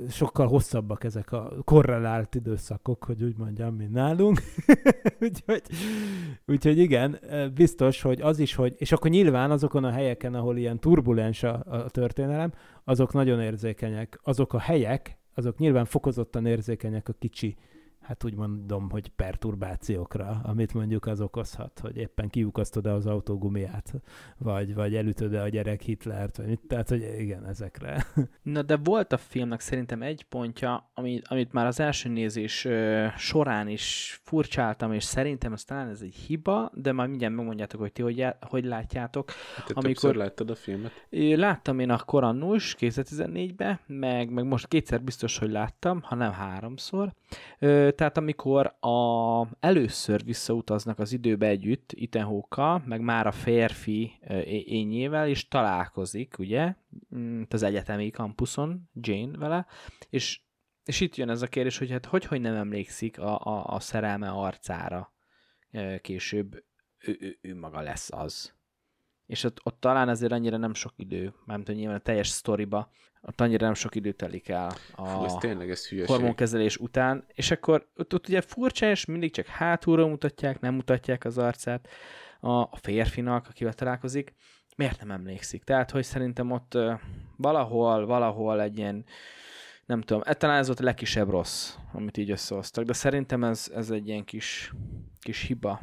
sokkal hosszabbak ezek a korrelált időszakok, hogy úgy mondjam, mint nálunk. (laughs) úgyhogy, úgyhogy igen, biztos, hogy az is, hogy, és akkor nyilván azokon a helyeken, ahol ilyen turbulens a, a történelem, azok nagyon érzékenyek. Azok a helyek, azok nyilván fokozottan érzékenyek a kicsi hát úgy mondom, hogy perturbációkra, amit mondjuk az okozhat, hogy éppen kiukasztod-e az autógumiját, vagy, vagy elütöd-e a gyerek Hitlert, vagy mit, tehát, hogy igen, ezekre. (laughs) Na de volt a filmnek szerintem egy pontja, amit, amit már az első nézés ö, során is furcsáltam, és szerintem ez talán ez egy hiba, de már mindjárt megmondjátok, hogy ti hogy, já- hogy látjátok. Te Amikor- többször láttad a filmet? Láttam én akkor annus 2014-ben, meg, meg most kétszer biztos, hogy láttam, ha nem háromszor. Ö, tehát amikor a, először visszautaznak az időbe együtt, Ethan Hawke-kal, meg már a férfi ényével, és találkozik, ugye, mm, az egyetemi kampuszon, Jane vele, és, és itt jön ez a kérdés, hogy hát hogy, hogy nem emlékszik a, a, a szerelme arcára később, ő, ő, ő maga lesz az. És ott, ott talán azért annyira nem sok idő, hogy nyilván a teljes sztoriba, ott annyira nem sok idő telik el a Fú, ez tényleg ez hülyeség. hormonkezelés után, és akkor ott, ott ugye furcsa, és mindig csak hátulról mutatják, nem mutatják az arcát a, a férfinak, akivel találkozik. Miért nem emlékszik? Tehát, hogy szerintem ott ö, valahol, valahol egy ilyen, nem tudom, e, talán ez volt a legkisebb rossz, amit így összehoztak, de szerintem ez, ez egy ilyen kis, kis hiba.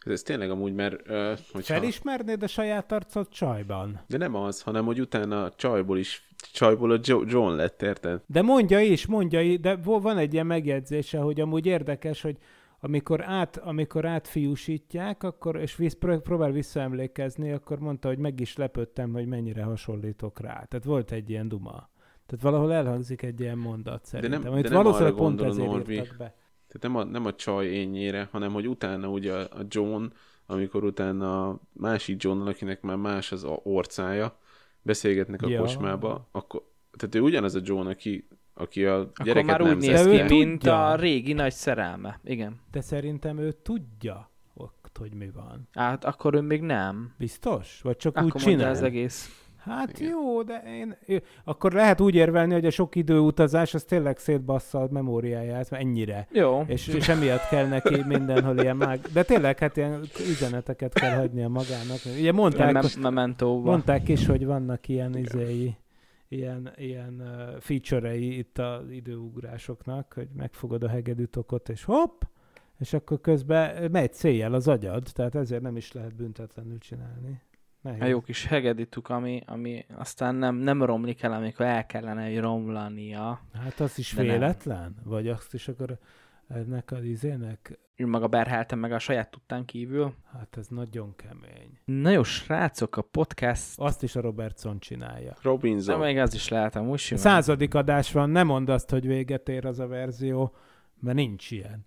Ez, tényleg amúgy, mert uh, hogyha... Felismernéd a saját arcot csajban? De nem az, hanem hogy utána a csajból is, csajból a Jo- John lett, érted? De mondja is, mondja is, de van egy ilyen megjegyzése, hogy amúgy érdekes, hogy amikor, át, amikor átfiúsítják, akkor, és pró- próbál visszaemlékezni, akkor mondta, hogy meg is lepődtem, hogy mennyire hasonlítok rá. Tehát volt egy ilyen duma. Tehát valahol elhangzik egy ilyen mondat szerintem. nem- amit de nem valószínűleg pont ezért Norbi. írtak be. Tehát nem a, nem a csaj ényére, hanem hogy utána ugye a, a John, amikor utána a másik John, akinek már más az a orcája, beszélgetnek a Ja. kocsmába, akkor, tehát ő ugyanaz a John, aki, aki a Akkor gyereket már úgy nem néz De ő ki, mint a régi nagy szerelme. Igen. De szerintem ő tudja ott, hogy mi van. Hát akkor ő még nem. Biztos? Vagy csak úgy Akkor mondja csinál? az egész. Hát Igen. jó, de én, akkor lehet úgy érvelni, hogy a sok időutazás az tényleg szétbassza a memóriáját, mert ennyire. Jó. És, és emiatt kell neki mindenhol ilyen mág... De tényleg, hát ilyen üzeneteket kell hagynia magának. Ugye mondták, Mem- Mementóba. mondták is, hogy vannak ilyen izéi, ilyen, ilyen uh, feature-ei itt az időugrásoknak, hogy megfogod a hegedűtokot, és hopp, és akkor közben megy céljel az agyad, tehát ezért nem is lehet büntetlenül csinálni. Nehéz. A jó kis hegedituk, ami, ami aztán nem, nem romlik el, amikor el kellene hogy romlania. Hát az is De nem. véletlen? Vagy azt is akkor ennek az izének? Ő maga berheltem meg a saját tudtán kívül. Hát ez nagyon kemény. Na jó, srácok, a podcast... Azt is a Robertson csinálja. Robinson. Na, még az is lehet, amúgy A simán. századik adás van, nem mondd azt, hogy véget ér az a verzió, mert nincs ilyen.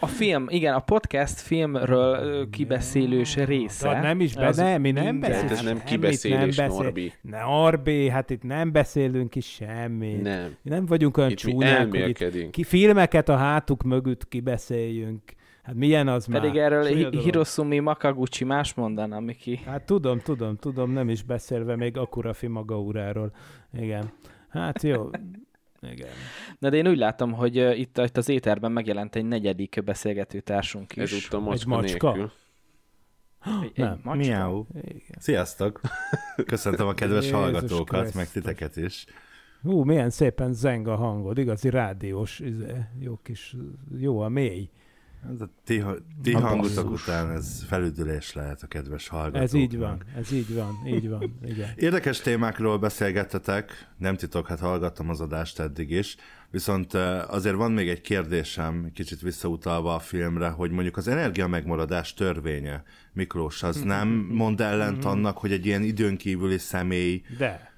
A film, igen, a podcast filmről kibeszélős része. De nem is be, az nem, mi nem beszélünk. ez nem kibeszélés, nem beszél- Norbi. Ne, Norbi, hát itt nem beszélünk is semmit. Nem. Nem vagyunk olyan Itt mi csúnyák, hogy itt ki filmeket a hátuk mögött kibeszéljünk. Hát milyen az Pedig már? erről Hi- dolog. Hirosumi Makaguchi más mondana, Miki. Hát tudom, tudom, tudom, nem is beszélve még Akurafi maga uráról. Igen. Hát jó. Igen. Na de én úgy látom, hogy itt, itt az éterben megjelent egy negyedik beszélgető társunk is. Ezúttal macska, macska? nélkül. Egy, egy Nem. macska. Miau. Igen. Sziasztok! Köszöntöm a kedves Jézus hallgatókat, meg Krisztus. titeket is. Hú, milyen szépen zeng a hangod, igazi rádiós, izé, jó kis, jó a mély. Ez a ti, ti A hangutok basszus. után ez felüdülés lehet a kedves hallgatóknak. Ez így van, ez így van, így van, igen. Érdekes témákról beszélgettetek, nem titok, hát hallgattam az adást eddig is, viszont azért van még egy kérdésem, kicsit visszautalva a filmre, hogy mondjuk az energia megmaradás törvénye, Miklós, az nem mond ellent annak, hogy egy ilyen időnkívüli személy De.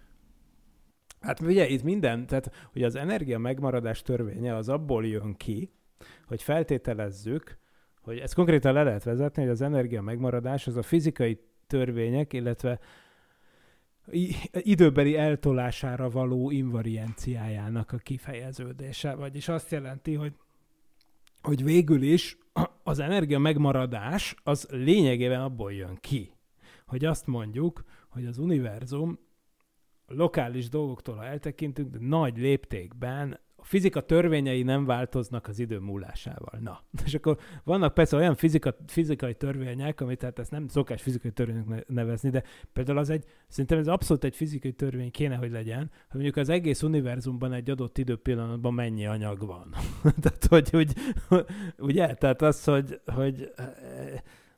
Hát ugye itt minden, tehát hogy az energia megmaradás törvénye az abból jön ki, hogy feltételezzük, hogy ezt konkrétan le lehet vezetni, hogy az energia megmaradás az a fizikai törvények, illetve időbeli eltolására való invarianciájának a kifejeződése. Vagyis azt jelenti, hogy hogy végül is az energia megmaradás az lényegében abból jön ki, hogy azt mondjuk, hogy az univerzum lokális dolgoktól, ha eltekintünk, de nagy léptékben a fizika törvényei nem változnak az idő múlásával. Na, és akkor vannak persze olyan fizika, fizikai törvények, amit tehát ezt nem szokás fizikai törvénynek ne- nevezni, de például az egy, szerintem ez abszolút egy fizikai törvény kéne, hogy legyen, hogy mondjuk az egész univerzumban egy adott időpillanatban mennyi anyag van. (laughs) tehát, hogy, hogy, ugye, tehát az, hogy, hogy eh,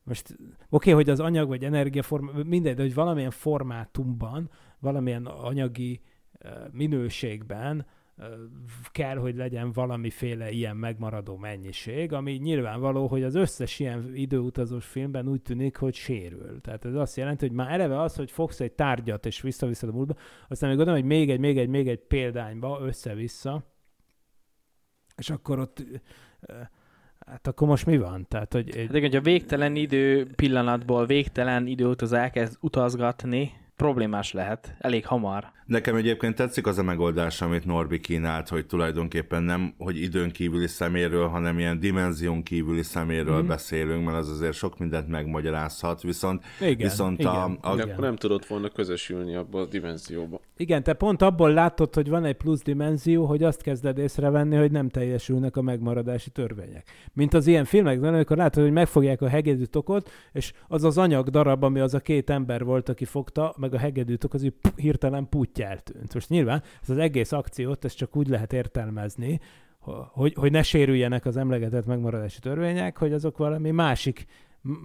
most oké, okay, hogy az anyag vagy energiaforma, mindegy, de hogy valamilyen formátumban, valamilyen anyagi eh, minőségben kell, hogy legyen valamiféle ilyen megmaradó mennyiség, ami nyilvánvaló, hogy az összes ilyen időutazós filmben úgy tűnik, hogy sérül. Tehát ez azt jelenti, hogy már eleve az, hogy fogsz egy tárgyat és visszaviszed a múltba, aztán még gondolom, hogy még egy, még egy, még egy példányba össze-vissza, és akkor ott Hát akkor most mi van? Tehát, hogy egy, Hát igen, hogyha végtelen idő pillanatból végtelen időt az elkezd utazgatni, problémás lehet, elég hamar. Nekem egyébként tetszik az a megoldás, amit Norbi kínált, hogy tulajdonképpen nem, hogy időn kívüli szeméről, hanem ilyen dimenzión kívüli szeméről mm. beszélünk, mert az azért sok mindent megmagyarázhat, viszont, Igen, viszont igen. a, a, De Igen. akkor nem tudott volna közösülni abba a dimenzióba. Igen, te pont abból látod, hogy van egy plusz dimenzió, hogy azt kezded észrevenni, hogy nem teljesülnek a megmaradási törvények. Mint az ilyen filmekben, amikor látod, hogy megfogják a hegedűtokot, és az az anyag darab, ami az a két ember volt, aki fogta, meg a hegedűtok, az így hirtelen putty eltűnt. Most nyilván ez az egész akciót, ezt csak úgy lehet értelmezni, hogy, hogy ne sérüljenek az emlegetett megmaradási törvények, hogy azok valami másik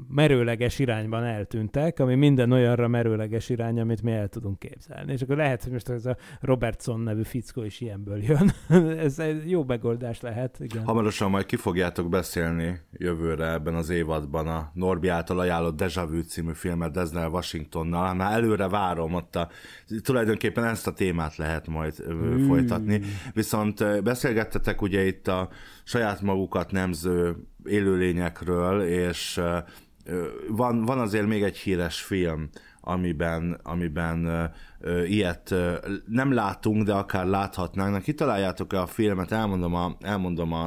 merőleges irányban eltűntek, ami minden olyanra merőleges irány, amit mi el tudunk képzelni. És akkor lehet, hogy most ez a Robertson nevű fickó is ilyenből jön. (laughs) ez egy jó megoldás lehet, igen. hamarosan majd ki fogjátok beszélni jövőre ebben az évadban a Norbi által ajánlott Deja Vu című filmet Denzel Washingtonnal. Már előre várom ott a, tulajdonképpen ezt a témát lehet majd ö, folytatni. Viszont beszélgettetek ugye itt a saját magukat nemző élőlényekről, és van, van azért még egy híres film, amiben, amiben ö, ö, ilyet ö, nem látunk, de akár láthatnánk. Na, kitaláljátok-e a filmet? Elmondom a, elmondom a,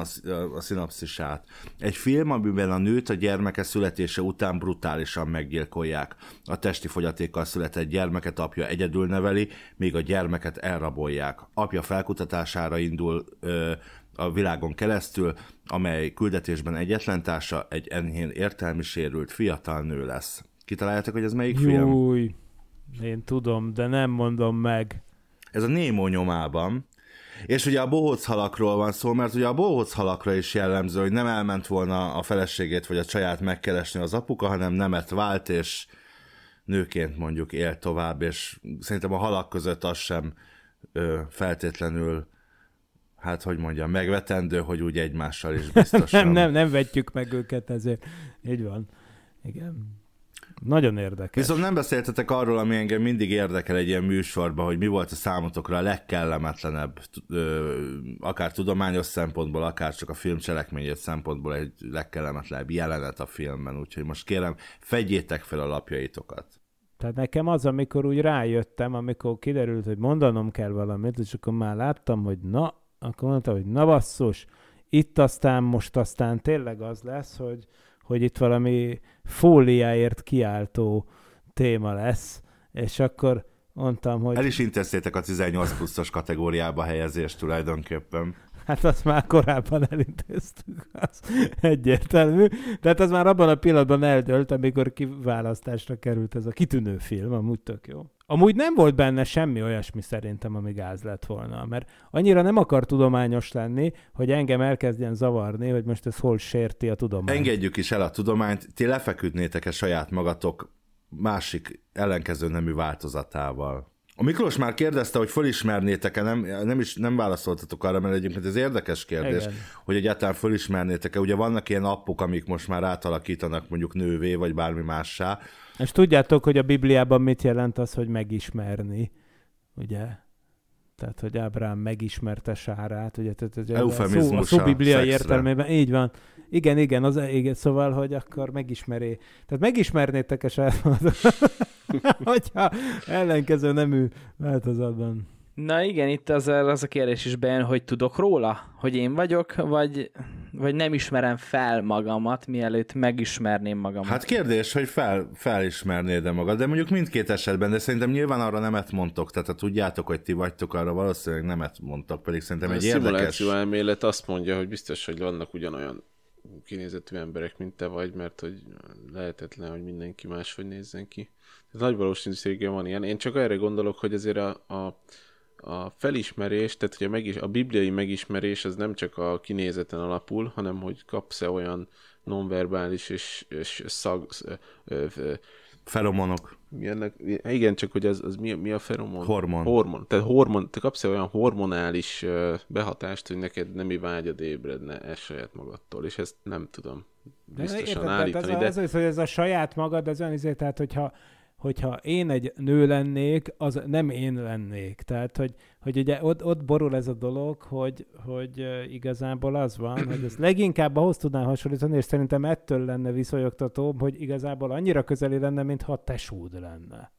a szinopszisát. Egy film, amiben a nőt a gyermeke születése után brutálisan meggyilkolják. A testi fogyatékkal született gyermeket apja egyedül neveli, míg a gyermeket elrabolják. Apja felkutatására indul ö, a világon keresztül, amely küldetésben egyetlen társa egy enyhén értelmi sérült fiatal nő lesz. Kitaláljátok, hogy ez melyik film? Júj, én tudom, de nem mondom meg. Ez a Némó nyomában. És ugye a bohóc halakról van szó, mert ugye a bohóc halakra is jellemző, hogy nem elment volna a feleségét vagy a csaját megkeresni az apuka, hanem nemet vált, és nőként mondjuk él tovább, és szerintem a halak között az sem ö, feltétlenül hát hogy mondjam, megvetendő, hogy úgy egymással is biztosan. nem, (laughs) nem, nem vetjük meg őket, ezért így van. Igen. Nagyon érdekes. Viszont nem beszéltetek arról, ami engem mindig érdekel egy ilyen műsorban, hogy mi volt a számotokra a legkellemetlenebb, akár tudományos szempontból, akár csak a film cselekményét szempontból egy legkellemetlenebb jelenet a filmben. Úgyhogy most kérem, fedjétek fel a lapjaitokat. Tehát nekem az, amikor úgy rájöttem, amikor kiderült, hogy mondanom kell valamit, és akkor már láttam, hogy na, akkor mondta, hogy na basszus, itt aztán most aztán tényleg az lesz, hogy, hogy itt valami fóliáért kiáltó téma lesz, és akkor mondtam, hogy... El is intéztétek a 18 pluszos kategóriába helyezést tulajdonképpen. Hát azt már korábban elintéztük, az egyértelmű. Tehát az már abban a pillanatban eldölt, amikor kiválasztásra került ez a kitűnő film, amúgy tök jó. Amúgy nem volt benne semmi olyasmi szerintem, ami gáz lett volna, mert annyira nem akar tudományos lenni, hogy engem elkezdjen zavarni, hogy most ez hol sérti a tudományt. Engedjük is el a tudományt, ti lefeküdnétek-e saját magatok másik ellenkező nemű változatával? A Miklós már kérdezte, hogy fölismernétek-e, nem, nem is nem válaszoltatok arra, mert egyébként ez érdekes kérdés, Igen. hogy egyáltalán fölismernétek-e. Ugye vannak ilyen appok, amik most már átalakítanak mondjuk nővé, vagy bármi mássá. És tudjátok, hogy a Bibliában mit jelent az, hogy megismerni, ugye? Tehát, hogy Ábrám megismerte Sárát, ugye? Tehát, hogy a szó, a Eufemizmus szó bibliai értelmében, így van. Igen, igen, az, igen, szóval, hogy akkor megismeré. Tehát megismernétek-e magatokat, (laughs) hogyha ellenkező nemű változatban. Na igen, itt az, az a kérdés is bejön, hogy tudok róla, hogy én vagyok, vagy, vagy nem ismerem fel magamat, mielőtt megismerném magamat. Hát kérdés, hogy fel, felismernéd-e magad, de mondjuk mindkét esetben, de szerintem nyilván arra nemet mondtok, tehát ha tudjátok, hogy ti vagytok, arra valószínűleg nemet mondtok, pedig szerintem A egy érdekes... szimuláció elmélet azt mondja, hogy biztos, hogy vannak ugyanolyan kinézetű emberek, mint te vagy, mert hogy lehetetlen, hogy mindenki máshogy nézzen ki. Tehát nagy valószínűséggel van ilyen. Én csak erre gondolok, hogy azért a, a, a felismerés, tehát hogy a, megis, a bibliai megismerés az nem csak a kinézeten alapul, hanem hogy kapsz-e olyan nonverbális és, és szag, ö, ö, Feromonok. mi ennek, igen, csak hogy az, az mi, mi a feromon? Hormon. Hormon. Tehát hormon, te kapsz olyan hormonális behatást, hogy neked nemi vágyad ébredne ez saját magadtól, és ezt nem tudom biztosan érted, tehát állítani, ez, a, de ez, az, hogy ez a saját magad, ez olyan izé, tehát hogyha, hogyha én egy nő lennék, az nem én lennék. Tehát, hogy, hogy ugye ott, ott borul ez a dolog, hogy, hogy igazából az van, hogy ez leginkább ahhoz tudnám hasonlítani, és szerintem ettől lenne viszonyogtatóbb, hogy igazából annyira közeli lenne, mintha a tesód lenne.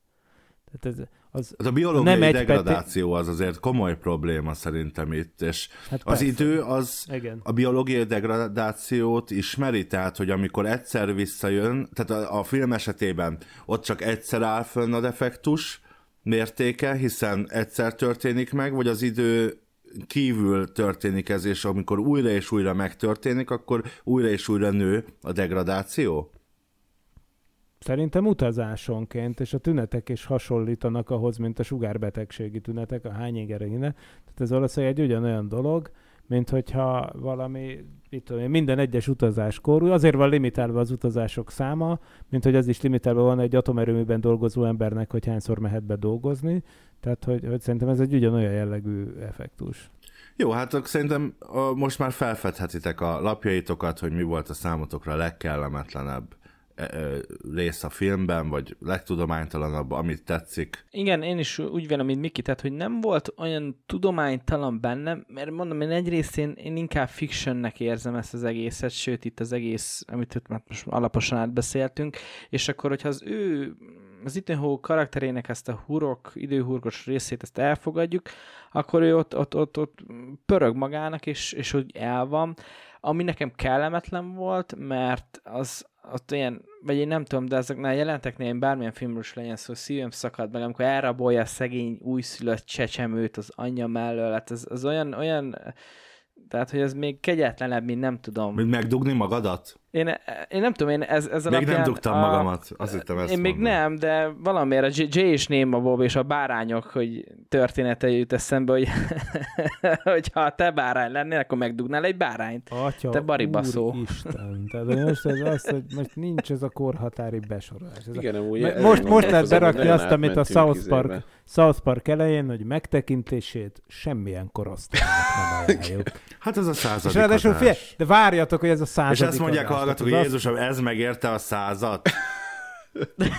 Tehát ez, az, Az a biológiai Nem degradáció az azért komoly probléma szerintem itt, és Hát az persze. idő az Igen. a biológiai degradációt ismeri, tehát hogy amikor egyszer visszajön, tehát a, a film esetében ott csak egyszer áll fönn a defektus mértéke, hiszen egyszer történik meg, vagy az idő kívül történik ez, és amikor újra és újra megtörténik, akkor újra és újra nő a degradáció? Szerintem utazásonként, és a tünetek is hasonlítanak ahhoz, mint a sugárbetegségi tünetek, a hányingeregine. Tehát ez valószínűleg egy ugyanolyan dolog, mint hogyha valami, mit tudom én, minden egyes utazáskor, azért van limitálva az utazások száma, mint hogy az is limitálva van egy atomerőműben dolgozó embernek, hogy hányszor mehet be dolgozni. Tehát, hogy, hogy szerintem ez egy ugyanolyan jellegű effektus. Jó, hát szerintem most már felfedhetitek a lapjaitokat, hogy mi volt a számotokra a legkellemetlenebb rész a filmben, vagy legtudománytalanabb, amit tetszik. Igen, én is úgy vélem, mint Miki, tehát hogy nem volt olyan tudománytalan bennem, mert mondom, én egyrészt én, én inkább fictionnek érzem ezt az egészet, sőt itt az egész, amit itt már most alaposan átbeszéltünk, és akkor, hogyha az ő az Hawke karakterének ezt a hurok, időhurgos részét, ezt elfogadjuk, akkor ő ott, ott, ott, ott pörög magának, és, és úgy el van. Ami nekem kellemetlen volt, mert az ott ilyen, vagy én nem tudom, de ezeknél a jelenteknél én bármilyen filmről is legyen szó, szívem szakad meg, amikor elrabolja a szegény újszülött csecsemőt az anyja mellől, hát ez, az olyan, olyan Tehát, hogy ez még kegyetlenebb, mint nem tudom. Mint megdugni magadat? Én, én nem tudom, én ez, ez Még nem dugtam a, magamat, azt hittem ezt Én még mondom. nem, de valamiért a J- Jay és Néma Bob és a bárányok, hogy története jut eszembe, hogy (laughs) hogyha te bárány lennél, akkor megdugnál egy bárányt. Atya, Te baribaszó. Isten. Tehát most ez az, hogy most nincs ez a korhatári besorolás. Ez a... Igen, Me- ezen most, most lehet berakni azt, amit a South Park, izébe. South Park elején, hogy megtekintését semmilyen korosztálynak nem ajánljuk. Hát ez a És századik ráadásul adás. fél, de várjatok, hogy ez a századik És ezt mondják adás. Hallgatók, hogy Jézusom, ez megérte a százat. (laughs)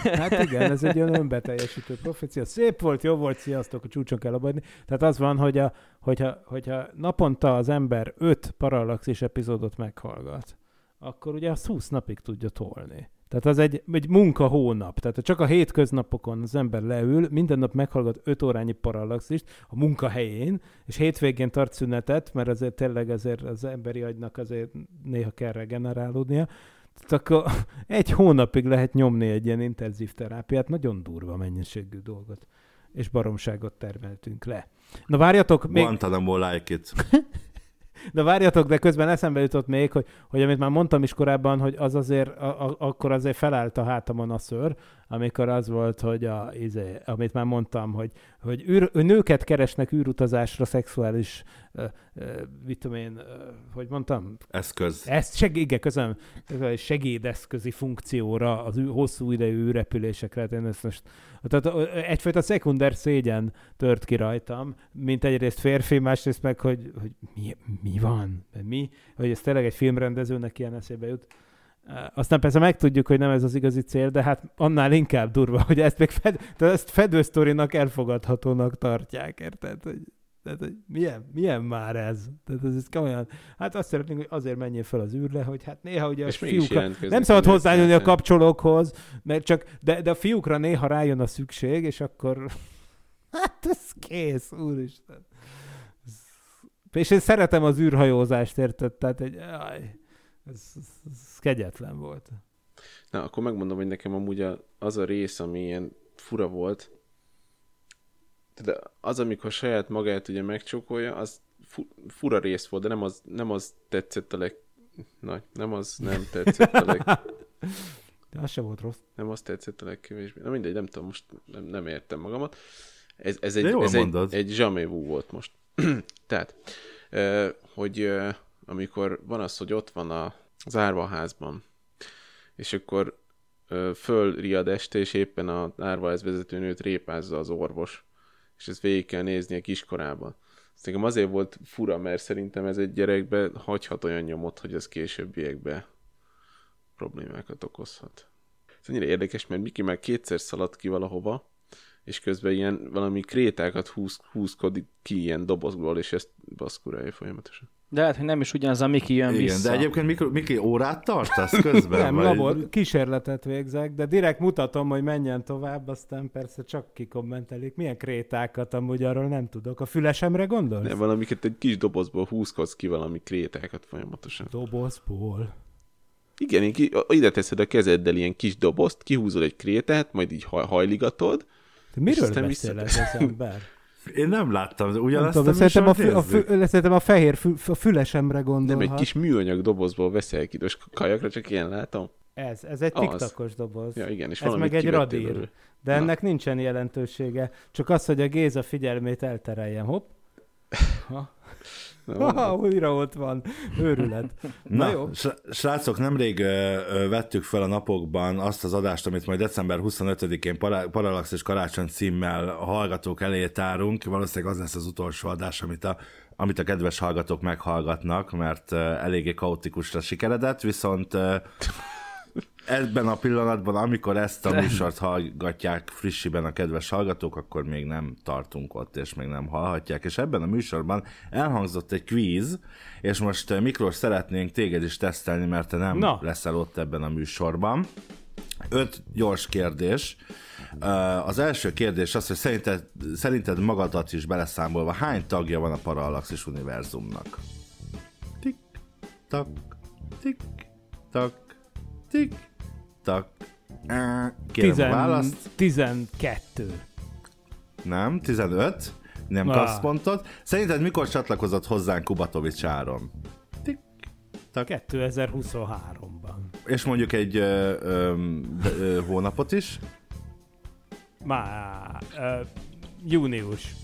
Hát igen, ez egy olyan önbeteljesítő profécia. Szép volt, jó volt, sziasztok, a csúcson kell abadni. Tehát az van, hogy a, hogyha, hogyha naponta az ember öt parallaxis epizódot meghallgat, akkor ugye az 20 napig tudja tolni. Tehát az egy, egy munka hónap. Tehát csak a hétköznapokon az ember leül, minden nap meghallgat 5 órányi parallaxist a munkahelyén, és hétvégén tart szünetet, mert azért tényleg azért az emberi agynak azért néha kell regenerálódnia, tehát akkor (laughs) egy hónapig lehet nyomni egy ilyen intenzív terápiát, nagyon durva mennyiségű dolgot, és baromságot termeltünk le. Na várjatok, még, Guantanamo like it. (laughs) de várjatok, de közben eszembe jutott még, hogy, hogy amit már mondtam is korábban, hogy az azért, a, a, akkor azért felállt a hátamon a szőr, amikor az volt, hogy a, izé, amit már mondtam, hogy, hogy, űr, nőket keresnek űrutazásra szexuális, uh, uh, mit tudom én, uh, hogy mondtam, Eszköz. ezt segí, igen, közöm, segédeszközi funkcióra, az ű, hosszú idejű repülésekre, én ezt most, tehát egyfajta szekunder szégyen tört ki rajtam, mint egyrészt férfi, másrészt meg, hogy, hogy mi, mi van, mi, hogy ez tényleg egy filmrendezőnek ilyen eszébe jut. Aztán persze megtudjuk, hogy nem ez az igazi cél, de hát annál inkább durva, hogy ezt még fed, tehát ezt fedősztorinak elfogadhatónak tartják, érted? Hogy, tehát, hogy milyen, milyen már ez? Tehát ez, ez komolyan, hát azt szeretnénk, hogy azért menjél fel az űrre, hogy hát néha ugye a És mégis fiúkra, nem szabad hozzányúlni a lehet. kapcsolókhoz, mert csak, de, de a fiúkra néha rájön a szükség, és akkor (laughs) hát ez kész, úristen. És én szeretem az űrhajózást, érted? Tehát egy, aj, ez, ez, ez kegyetlen volt. Na, akkor megmondom, hogy nekem amúgy a, az a rész, ami ilyen fura volt, de az, amikor saját magát ugye megcsókolja, az fu- fura rész volt, de nem az, nem az tetszett a leg... Na, nem az nem tetszett a leg... (laughs) De az se volt rossz. Nem az tetszett a legkevésbé. Na mindegy, nem tudom, most nem, nem értem magamat. Ez, ez, egy, ez egy, mondod. egy zsamévú volt most. (clears throat) Tehát, eh, hogy amikor van az, hogy ott van a, az árvaházban, és akkor fölriad este, és éppen a árvaház vezetőnőt répázza az orvos, és ezt végig kell nézni a kiskorában. Ez nekem azért volt fura, mert szerintem ez egy gyerekbe hagyhat olyan nyomot, hogy az későbbiekbe problémákat okozhat. Ez annyira érdekes, mert Miki már kétszer szaladt ki valahova, és közben ilyen valami krétákat húz, húzkodik ki ilyen dobozból, és ezt baszkurálja folyamatosan. De lehet, hogy nem is ugyanaz a Miki jön Igen, vissza. de egyébként Miki, Miki órát tartasz közben? Nem, vagy? labor, kísérletet végzek, de direkt mutatom, hogy menjen tovább, aztán persze csak kikommentelik. Milyen krétákat amúgy arról nem tudok. A fülesemre gondolsz? Nem, valamiket egy kis dobozból húzkodsz ki valami krétákat folyamatosan. Dobozból. Igen, így ki, ide teszed a kezeddel ilyen kis dobozt, kihúzol egy krétát, majd így haj, hajligatod. Te miről beszél ez vissza- az ember? (laughs) Én nem láttam, de Nem ugyanazt tudom, szerintem a, fü, a, fü, szerintem a fehér fü, a fülesemre Nem gondolhat. egy kis műanyag dobozból veszel ki, kajakra csak ilyen látom. Ez, ez egy Az. tiktakos doboz. Ja, igen, és ez meg egy radír. belőle. De Na. ennek nincsen jelentősége. Csak az, hogy a Géza figyelmét eltereljem. Hopp. Ha. Ha, újra ott van. Őrület. Na, Na, jó. sr- srácok, nemrég ö, ö, vettük fel a napokban azt az adást, amit majd december 25-én Para- és Karácsony címmel a hallgatók elé tárunk. Valószínűleg az lesz az utolsó adás, amit a, amit a kedves hallgatók meghallgatnak, mert ö, eléggé kaotikusra sikeredett, viszont ebben a pillanatban, amikor ezt a műsort hallgatják frissiben a kedves hallgatók, akkor még nem tartunk ott, és még nem hallhatják. És ebben a műsorban elhangzott egy kvíz, és most eh, Miklós szeretnénk téged is tesztelni, mert te nem Na. leszel ott ebben a műsorban. Öt gyors kérdés. Eh, Az első kérdés az, hogy szerinted, szerinted magadat is beleszámolva hány tagja van a Parallaxis univerzumnak? Tik, tak, tik, tak, tik, tak. Eh, Kérem a választ. Tizen, 12. Nem, 15. Nem Ah. kapsz pontot. Szerinted mikor csatlakozott hozzánk Kubatovics Áron? Tik, tak. 2023-ban. És mondjuk egy ö, ö, ö, hónapot is. Már uh, június.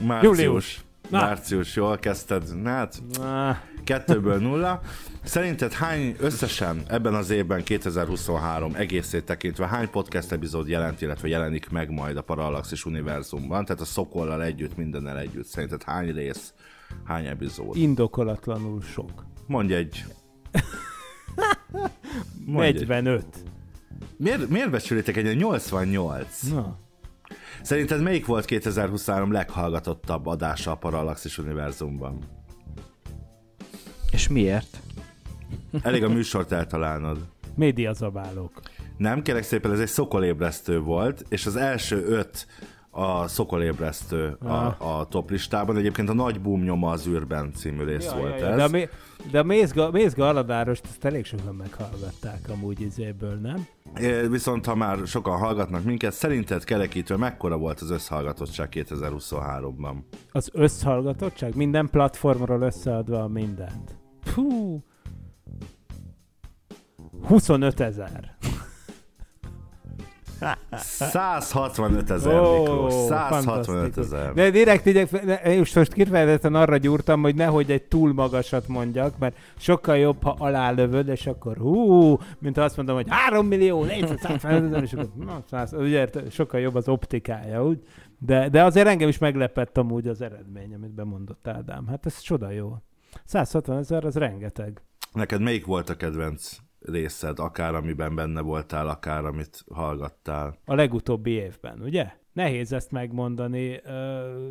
Március. Július. Na. Március, jól kezdted. Na, hát Ah, kettőből nulla. Szerinted hány összesen ebben az évben 2023 egészét tekintve hány podcast epizód jelent, illetve jelenik meg majd a Parallaxis univerzumban? Tehát a Szokollal együtt, mindennel együtt. Szerinted hány rész, hány epizód? indokolatlanul sok. Mondj egy. (laughs) Mondj egy. 45. Miért, miért becsülitek egy 88? Na. Szerinted melyik volt 2023 leghallgatottabb adása a Parallaxis univerzumban? És miért? Elég a műsort eltalálnod. Médiazabálók. Nem, kérek szépen, ez egy szokolébresztő volt, és az első öt a szokolébresztő a, a top listában. Egyébként a Nagy Boom nyoma az űrben című rész Ja, volt ja, ja. ez. De mé- de a Mézga, Mézga Aladárost ezt elég sokan meghallgatták amúgy izéből, nem? É, Viszont ha már sokan hallgatnak minket, szerinted kerekítő mekkora volt az összhallgatottság 2023-ban? Az összhallgatottság? Minden platformról összeadva mindent. Fú. 25 ezer. 165 ezer, Ó, Miklós. 165 fantasztikus. ezer. De direkt így, most, most kifejezetten arra gyúrtam, hogy nehogy egy túl magasat mondjak, mert sokkal jobb, ha alálövöd, és akkor hú, mint ha azt mondom, hogy 3 millió, 450 ezer, és akkor na, 100, ugye, sokkal jobb az optikája, úgy. De, de azért engem is meglepett amúgy az eredmény, amit bemondott Ádám. Hát ez csoda jó. 160 ezer, az rengeteg. Neked melyik volt a kedvenc részed, akár amiben benne voltál, akár amit hallgattál? A legutóbbi évben, ugye? Nehéz ezt megmondani. Uh,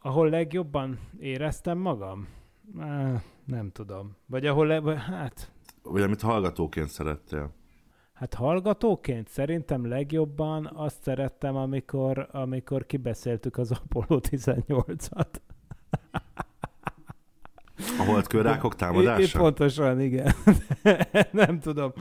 ahol legjobban éreztem magam? Uh, nem tudom. Vagy ahol, le, hát, Vagy amit hallgatóként szerettél? hát hallgatóként szerintem legjobban azt szerettem, amikor, amikor kibeszéltük az Apollo 18-at. (laughs) A holdkőrákok támadása? I- pontosan, igen. (laughs) nem tudom.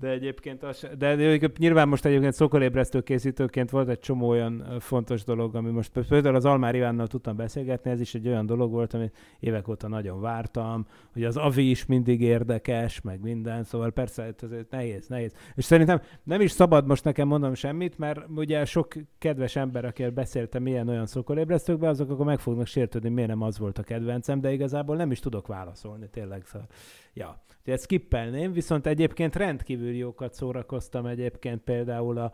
De egyébként az, de egyébként nyilván most egyébként szokolébresztő készítőként volt egy csomó olyan fontos dolog, ami most például az Almár Ivánnal tudtam beszélgetni, ez is egy olyan dolog volt, amit évek óta nagyon vártam, hogy az AVI is mindig érdekes, meg minden, szóval persze ez ez nehéz, nehéz. És szerintem nem is szabad most nekem mondanom semmit, mert ugye sok kedves ember, akivel beszéltem ilyen olyan szokolébresztőkben, azok akkor meg fognak sértődni, miért nem az volt a kedvencem, de igazából nem is tudok válaszolni, tényleg. Szóval, ja, Úgyhogy ezt skippelném, viszont egyébként rendkívül jókat szórakoztam egyébként például a,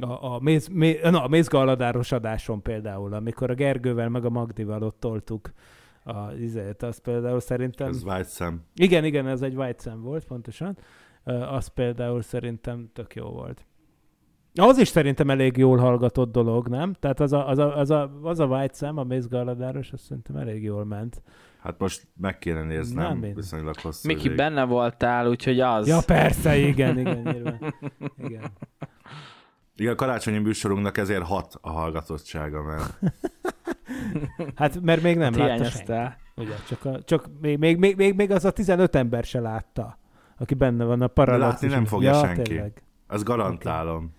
a, a, méz, mé, na, a mézgaladáros adáson például, amikor a Gergővel meg a Magdival ott toltuk a izét, az például szerintem... Ez vágy szem. Igen, igen, ez egy white szem volt, pontosan. Az például szerintem tök jó volt. Az is szerintem elég jól hallgatott dolog, nem? Tehát az a, az a, az a, az a white szem, a mézgaladáros, az szerintem elég jól ment. Hát most meg kéne néznem, Nem, én- viszonylag hosszú Miki, ideig. benne voltál, úgyhogy az. Ja, persze, igen, igen, (laughs) nyilván. Igen. Igen, a karácsonyi műsorunknak ezért hat a hallgatottsága, mert (laughs) Hát, mert még nem Hát látta senki. Ugye, csak, a, csak még, még, még, még, még az a 15 ember se látta, aki benne van a paralaxis. Látni nem fogja ja, senki. Tényleg. azt garantálom.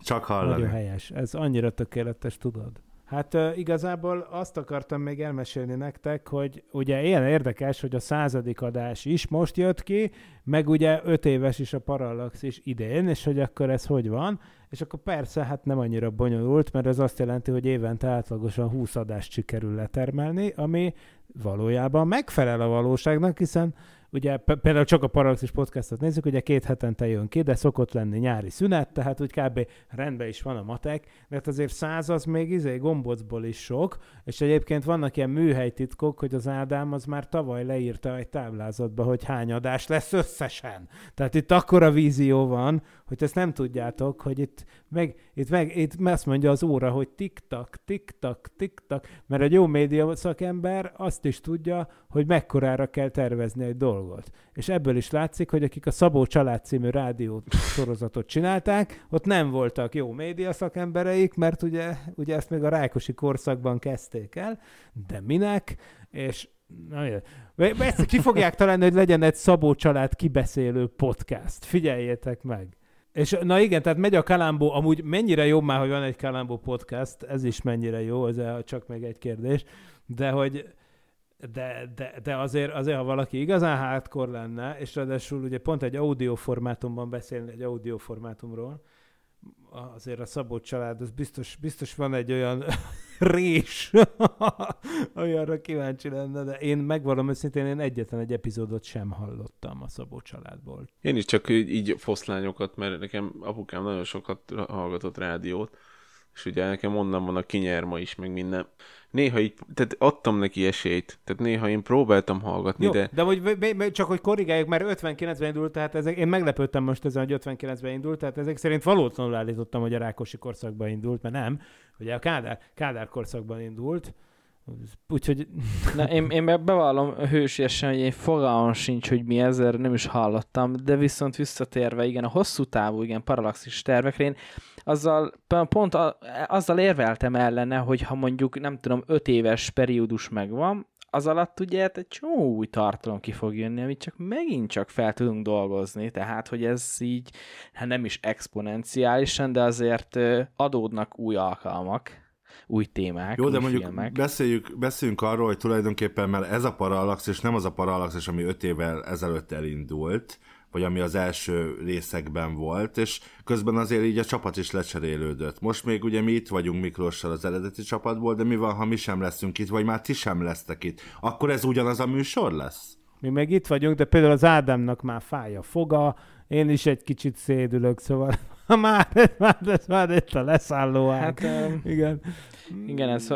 Csak Nagyon hallani. helyes. Ez annyira tökéletes, tudod. Hát igazából azt akartam még elmesélni nektek, hogy ugye ilyen érdekes, hogy a századik adás is most jött ki, meg ugye öt éves is a Parallax is idén, és hogy akkor ez hogy van, és akkor persze hát nem annyira bonyolult, mert ez azt jelenti, hogy évente átlagosan 20 adást sikerül letermelni, ami valójában megfelel a valóságnak, hiszen ugye például csak a Parallaxis podcastot nézzük, ugye két hetente jön ki, de szokott lenni nyári szünet, tehát úgy kb. rendben is van a matek, mert azért száz az még izé gombocból is sok, és egyébként vannak ilyen műhelytitkok, hogy az Ádám az már tavaly leírta egy táblázatba, hogy hány adás lesz összesen. Tehát itt akkora vízió van, hogy ezt nem tudjátok, hogy itt meg, itt meg, itt azt mondja az óra, hogy tik-tak, tik-tak, tik-tak, mert egy jó média szakember azt is tudja, hogy mekkorára kell tervezni egy dolgot. És ebből is látszik, hogy akik a Szabó Család című rádió sorozatot csinálták, ott nem voltak jó média szakembereik, mert ugye, ugye ezt még a Rákosi korszakban kezdték el, de minek, és ezt ki fogják találni, hogy legyen egy Szabó Család kibeszélő podcast. Figyeljétek meg! És na igen, tehát megy a Kalambó, amúgy mennyire jobb már, hogy van egy Kalambó podcast, ez is mennyire jó, ez csak még egy kérdés, de hogy de, de, de azért, azért, ha valaki igazán hardcore lenne, és ráadásul ugye pont egy audio formátumban beszélni egy audio formátumról, azért a Szabó család, az biztos, biztos van egy olyan rés, (laughs) olyanra kíváncsi lenne, de én megvallom őszintén, én egyetlen egy epizódot sem hallottam a Szabó családból. Én is csak így, foszlányokat, mert nekem apukám nagyon sokat hallgatott rádiót, és ugye nekem onnan van a kinyerma is, meg minden. Néha így, tehát adtam neki esélyt, tehát néha én próbáltam hallgatni, Jó, de de hogy, csak hogy korrigáljuk, mert 59-ben indult, tehát ezek, én meglepődtem most ezen, hogy 59-ben indult, tehát ezek szerint valótlanul állítottam, hogy a Rákosi korszakban indult, mert nem, ugye a Kádár, Kádár korszakban indult, úgyhogy Na, én, én be- bevallom hősiesen, hogy én fogalmam sincs, hogy mi ezzel nem is hallottam, de viszont visszatérve, igen, a hosszú távú, igen, paralaxis tervekre, én azzal, pont a, azzal érveltem ellene, hogy ha mondjuk, nem tudom, öt éves periódus megvan, az alatt ugye hát egy csomó új tartalom ki fog jönni, amit csak megint csak fel tudunk dolgozni, tehát hogy ez így, hát nem is exponenciálisan, de azért adódnak új alkalmak, új témák, Jó, de mondjuk filmek. beszéljük, beszéljünk arról, hogy tulajdonképpen, mert ez a parallaxis nem az a parallaxis, ami öt évvel ezelőtt elindult, vagy ami az első részekben volt, és közben azért így a csapat is lecserélődött. Most még ugye mi itt vagyunk Miklóssal az eredeti csapatból, de mi van, ha mi sem leszünk itt, vagy már ti sem lesztek itt? Akkor ez ugyanaz a műsor lesz? mi meg itt vagyunk, de például az Ádámnak már fáj a foga, én is egy kicsit szédülök, szóval (laughs) már, már, ez már itt a leszálló ág. Hát, öm, igen. Igen, ez,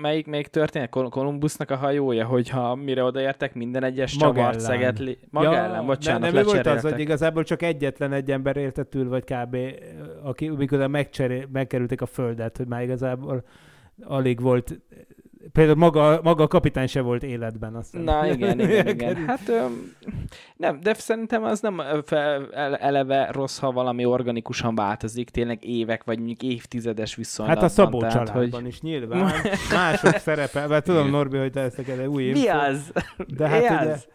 melyik, melyik történet? Kol- Kolumbusznak a hajója, hogyha mire odaértek, minden egyes csavart Magellán. szeget... Li- Magellán, bocsánat, nem, nem volt az, hogy igazából csak egyetlen egy ember élte túl, vagy kb. aki mikor megcserél, megkerülték a földet, hogy már igazából alig volt, például maga, maga a kapitány se volt életben. Azt hiszem. Na igen, igen, (laughs) igen. Hát öm, nem, de szerintem az nem eleve rossz, ha valami organikusan változik, tényleg évek, vagy mondjuk évtizedes viszonylatban. Hát a Szabó tehát, családban hogy... is nyilván. Mások (laughs) szerepel, mert tudom, Norbi, hogy te ezt egy új Mi info. az? De hát Mi ugye az?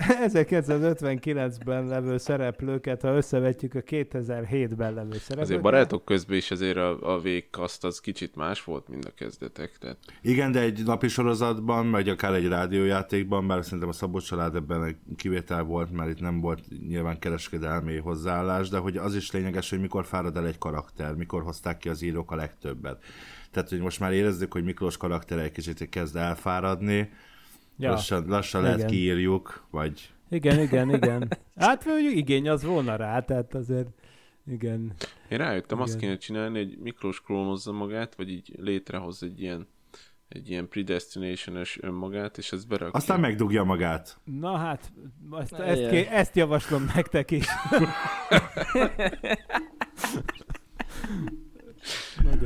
1959-ben levő szereplőket, ha összevetjük a 2007-ben levő szereplőket. azért barátok közben is azért a, a végkaszt az kicsit más volt, mint a kezdetek. Tehát Igen, de egy napi sorozatban, vagy akár egy rádiójátékban, bár szerintem a Szabó család ebben egy kivétel volt, mert itt nem volt nyilván kereskedelmi hozzáállás, de hogy az is lényeges, hogy mikor fárad el egy karakter, mikor hozták ki az írók a legtöbbet. Tehát, hogy most már érezzük, hogy Miklós karaktere egy kicsit kezd elfáradni, ja. lassan, lassan lehet Igen. kiírjuk, vagy Igen, igen, igen. (laughs) Hát mondjuk igény az volna rá, tehát azért igen. én rájöttem, azt Igen. kéne csinálni, hogy Miklós klónozza magát, vagy így létrehoz egy ilyen egy ilyen predestination-es önmagát, és ez berakja. aztán megdugja magát. Na hát, ezt, Na, ezt, ké, ezt javaslom nektek is. (laughs) (laughs)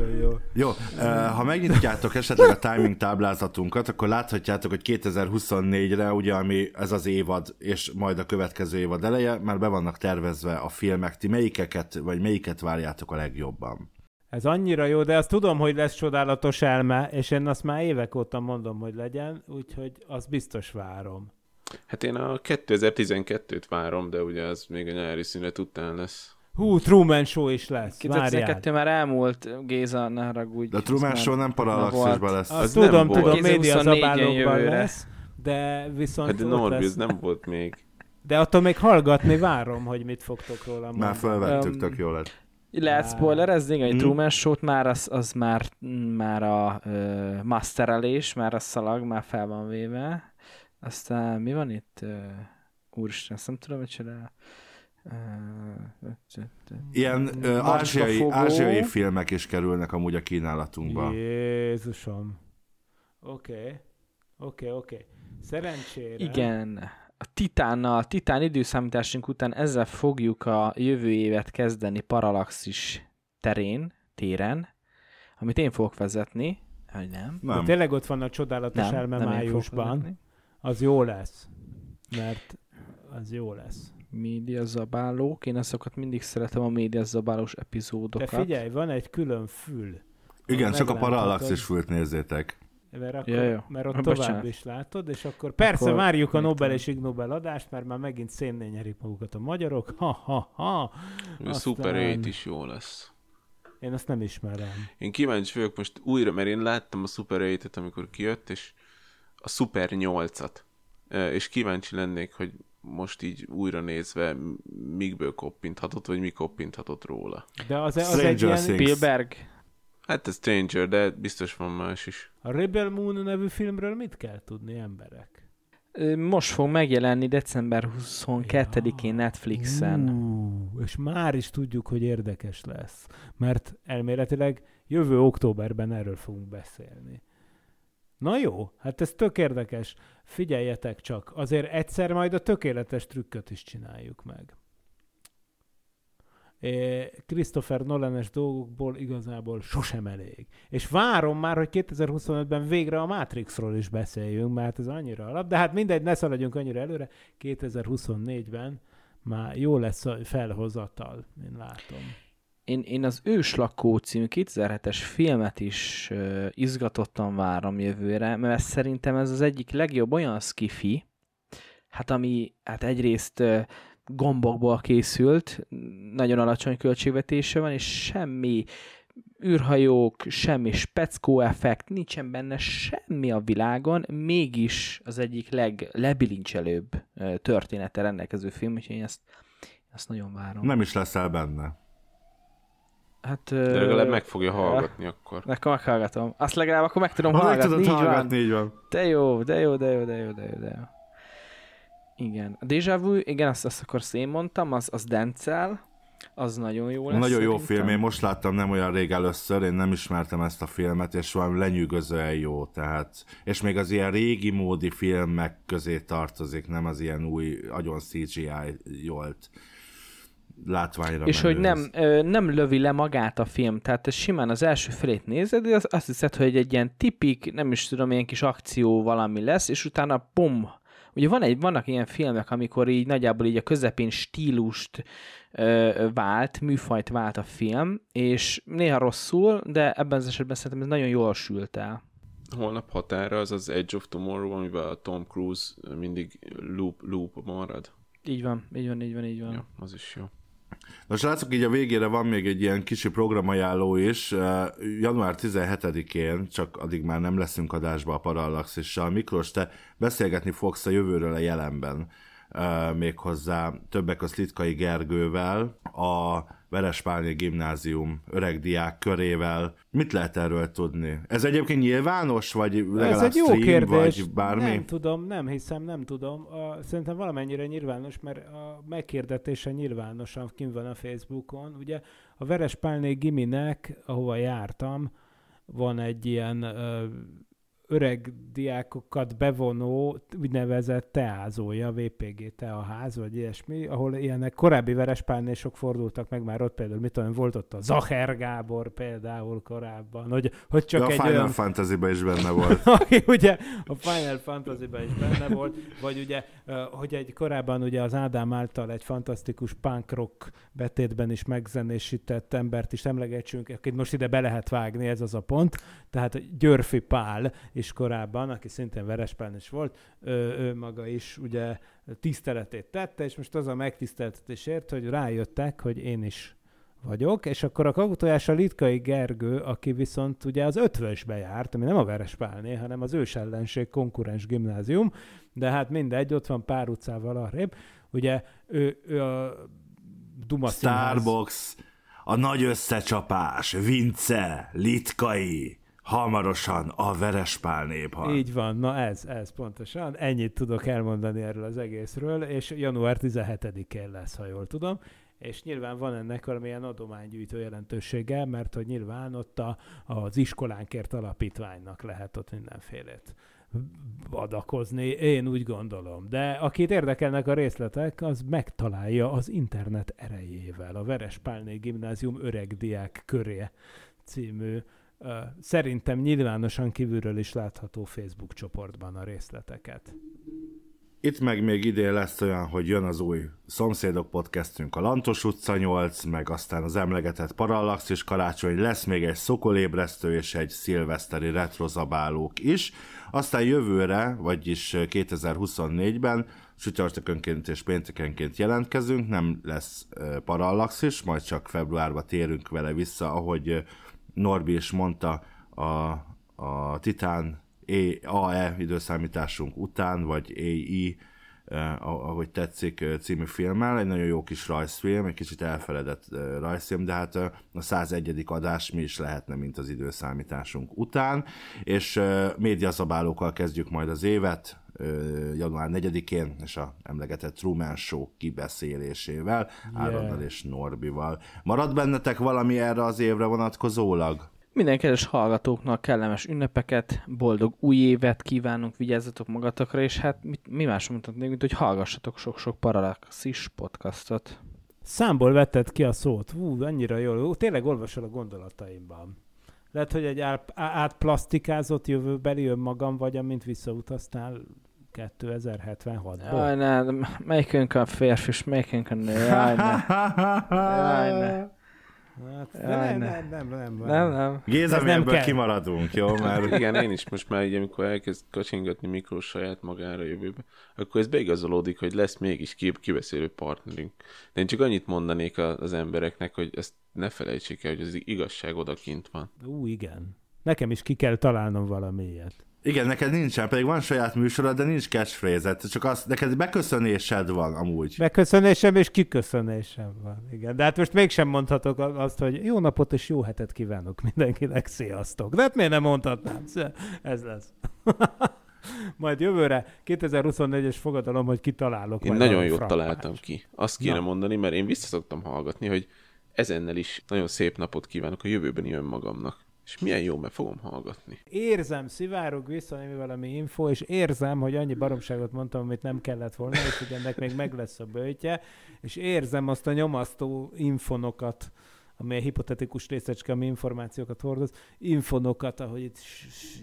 Nagyon jó. Jó, eh, ha megnyitjátok esetleg a timing táblázatunkat, akkor láthatjátok, hogy 2024-re, ugye, ami ez az évad, és majd a következő évad eleje, már be vannak tervezve a filmek. Ti melyikeket, vagy melyiket várjátok a legjobban? Ez annyira jó, de azt tudom, hogy lesz csodálatos elme, és én azt már évek óta mondom, hogy legyen, úgyhogy azt biztos várom. Hát én a 2012-t várom, de ugye az még a nyári szünet után lesz. Hú, Truman Show is lesz, várjál. 2012 már elmúlt, Géza, ne haragudj. De a Truman Show nem paralaxisban lesz. Azt Az nem tudom, volt. tudom, média 2024-en zabálókban lesz, de viszont Hát de ott Norbi, lesz. ez nem volt még. De attól még hallgatni várom, hogy mit fogtok róla mondani. Már felvettük, Öm, tök jó lett. Lehet spoilerezni, hogy Mm. Truman Show-t már az, az már, már a uh, masterelés, már a szalag már fel van véve. Aztán mi van itt? Uh, úristen, ezt nem tudom, hogy csinál. Ilyen ö, ázsiai, ázsiai filmek is kerülnek amúgy a kínálatunkba. Jézusom. Oké. Okay. Oké, okay, oké. Okay. Szerencsére. Igen. A Titánnal, a Titán időszámításunk után ezzel fogjuk a jövő évet kezdeni Parallaxis terén, téren, amit én fogok vezetni, hogy nem. De Nem. tényleg ott van a csodálatos Nem, elme nem májusban. Az jó lesz. Mert az jó lesz. Média zabálók. Én azokat mindig szeretem a média zabálós De epizódokat. figyelj, van egy külön fül. Igen, csak a parallaxis fült nézzétek. mert, akkor, Ja, ja. mert ott Bocsánat. tovább is látod, és akkor persze Akkor várjuk a Nobel és Ig Nobel adást, mert már megint szénnél nyerik magukat a magyarok. Ha, ha, ha. A Super Aztán- 8 is jó lesz. Én azt nem ismerem. Én kíváncsi vagyok most újra, mert én láttam a Super 8-et, amikor kijött, és a Super 8-at. Ö, És kíváncsi lennék, hogy most így újra nézve mikből koppinthatott, vagy mi koppinthatott róla. De az, az Stranger egy ilyen, Things. Spielberg. Hát ez Stranger, de biztos van más is. a Rebel Moon nevű filmről mit kell tudni emberek? Most fog megjelenni december 22-én Netflixen. Ú, és már is tudjuk, hogy érdekes lesz. Mert elméletileg jövő októberben erről fogunk beszélni. Na jó, hát ez tök érdekes. Figyeljetek csak, azért egyszer majd a tökéletes trükköt is csináljuk meg. Christopher Nolan-es dolgokból igazából sosem elég. És várom már, hogy 2025-ben végre a Matrixról is beszéljünk, mert ez annyira alap. De hát mindegy, ne szaladjunk annyira előre. 2024-ben már jó lesz a felhozatal, én látom. Én, én az Őslakó című 2007-es filmet is uh, izgatottan várom jövőre, mert szerintem ez az egyik legjobb olyan skifi, hát ami hát egyrészt uh, gombokból készült, nagyon alacsony költségvetése van, és semmi űrhajók, semmi speckó effekt, nincsen benne semmi a világon, mégis az egyik leglebilincselőbb története rendelkező film, úgyhogy én ezt, ezt nagyon várom. Nem is leszel benne. Hát, De legalább meg fogja hallgatni akkor. Akkor meghallgatom. Azt legalább akkor meg tudom Ha meg hallgatni, tudod így van. hallgatni, így van. De jó, de jó, de jó, de jó, de jó, de jó. Igen. A Deja Vu, igen, azt, azt akkor én mondtam, az, az Denzel, az nagyon jó lesz Nagyon jó szerintem. film, én most láttam nem olyan rég először, én nem ismertem ezt a filmet, és valami lenyűgözően jó, tehát, és még az ilyen régi módi filmek közé tartozik, nem az ilyen új, agyon CGI jolt látványra És menő hogy nem, ö, nem lövi le magát a film, tehát ez simán az első felét nézed, az- azt hiszed, hogy egy ilyen tipik, nem is tudom, ilyen kis akció valami lesz, és utána pum, Ugye van egy, vannak ilyen filmek, amikor így nagyjából így a közepén stílust ö, vált, műfajt vált a film, és néha rosszul, de ebben az esetben szerintem ez nagyon jól sült el. Holnap határa az az Edge of Tomorrow, amiben a Tom Cruise mindig loop, loop marad. Így van, így van, így van, így van. Ja, az is jó. Na srácok, így a végére van még egy ilyen kicsi programajánló is. Január 17-én, csak addig már nem leszünk adásba a Parallaxissal. Miklós, te beszélgetni fogsz a jövőről a jelenben. Méghozzá többek között Litkai Gergővel, a Verespálni Gimnázium öreg diák körével. Mit lehet erről tudni? Ez egyébként nyilvános, vagy legalább Ez egy jó stream, kérdés. vagy bármi? Nem tudom, nem hiszem, nem tudom. Szerintem valamennyire nyilvános, mert a megkérdetése nyilvánosan kint van a Facebookon. Ugye a Verespálné Giminek, ahova jártam, van egy ilyen öreg diákokat bevonó úgynevezett teázója, VPG teaház, vagy ilyesmi, ahol ilyenek korábbi verespálnésok fordultak meg már ott például, mit tudom, volt ott a Zacher Gábor például korábban, hogy, hogy csak Ja, a egy Final olyan Fantasy-ben is benne volt. (laughs) aki ugye a Final Fantasy-ben is benne volt, vagy ugye, hogy egy korábban ugye az Ádám által egy fantasztikus punk rock betétben is megzenésített embert is emlegetsünk, akit most ide be lehet vágni, ez az a pont. Tehát Györfi Pál is korábban, aki szintén Verespán is volt, ő, ő maga is ugye tiszteletét tette, és most az a megtiszteltetés ért, hogy rájöttek, hogy én is vagyok, és akkor a kakutojás a Litkai Gergő, aki viszont ugye az ötvösbe járt, ami nem a Verespálné, hanem az ős ellenség konkurens gimnázium, de hát mindegy, ott van pár utcával arrébb. Ugye ő, ő a Duma Színház- Starbucks, a nagy összecsapás, Vince, Litkai, hamarosan a Verespál néphal. Így van, na ez, ez pontosan. Ennyit tudok elmondani erről az egészről, és január 17-én lesz, ha jól tudom. És nyilván van ennek valamilyen adománygyűjtő jelentősége, mert hogy nyilván ott a, az iskolánkért alapítványnak lehet ott mindenfélét adakozni, én úgy gondolom. De akit érdekelnek a részletek, az megtalálja az internet erejével a Verespálné Gimnázium öreg diák köré című szerintem nyilvánosan kívülről is látható Facebook csoportban a részleteket. Itt meg még idén lesz olyan, hogy jön az új Szomszédok podcastünk, a Lantos utca 8, meg aztán az emlegetett Parallaxis karácsony, lesz még egy szokolébresztő és egy szilveszteri retrozabálók is. Aztán jövőre, vagyis 2024-ben csütörtökönként és péntekenként jelentkezünk, nem lesz Parallaxis, majd csak februárban térünk vele vissza, ahogy Norbi is mondta, a, a Titán AE időszámításunk után, vagy AI, eh, ahogy tetszik, eh, című filmmel. Egy nagyon jó kis rajzfilm, egy kicsit elfeledett eh, rajzfilm, de hát a 101. adás mi is lehetne, mint az időszámításunk után. És médiaszabálókkal kezdjük majd az évet, január 4-én, és a emlegetett Truman Show kibeszélésével, yeah. Áronnal és Norbival. Marad bennetek valami erre az évre vonatkozólag? Minden kedves hallgatóknak kellemes ünnepeket, boldog új évet kívánunk, vigyázzatok magatokra, és hát mit, mi más mondhatnék, mint hogy hallgassatok sok-sok Parallaxis podcastot. Számból vetted ki a szót. Hú, annyira jól. Ú, tényleg olvasol a gondolataimban. Lehet, hogy egy át- átplastikázott jövőbeli önmagam vagy, amint visszautaztál 2076-ból. Jaj, ne, melyikünk a férfi, és melyikünk a nő, jaj, ne. Jaj, ne. Hát, Jaj, nem, ne. nem, nem, nem, nem. Nem, nem. Géza, mi ebből kell. kimaradunk, jó? Mert (laughs) Igen, én is most már így, amikor elkezd kacsingatni Miklós saját magára jövőbe, akkor ez beigazolódik, hogy lesz mégis ki- kibeszélő partnerünk. De én csak annyit mondanék a- az embereknek, hogy ezt ne felejtsék el, hogy az igazság odakint van. Ú, igen. Nekem is ki kell találnom valami ilyet. Igen, neked nincsen, pedig van saját műsorod, de nincs catchphrase csak az, neked beköszönésed van amúgy. Megköszönésem és kiköszönésem van. Igen. De hát most mégsem mondhatok azt, hogy jó napot és jó hetet kívánok mindenkinek, sziasztok. De hát miért nem mondhatnám? Ez lesz. (laughs) Majd jövőre 2024-es fogadalom, hogy kitalálok. Én nagyon frappást. találtam ki. Azt kéne Na. mondani, mert én visszaszoktam hallgatni, hogy ezennel is nagyon szép napot kívánok a jövőbeni önmagamnak. És milyen jó, mert fogom hallgatni. Érzem, szivárog vissza némi valami info, és érzem, hogy annyi baromságot mondtam, amit nem kellett volna, és hogy ennek még meg lesz a bőtje, és érzem azt a nyomasztó infonokat, ami a hipotetikus részecske, ami információkat hordoz, infonokat, ahogy itt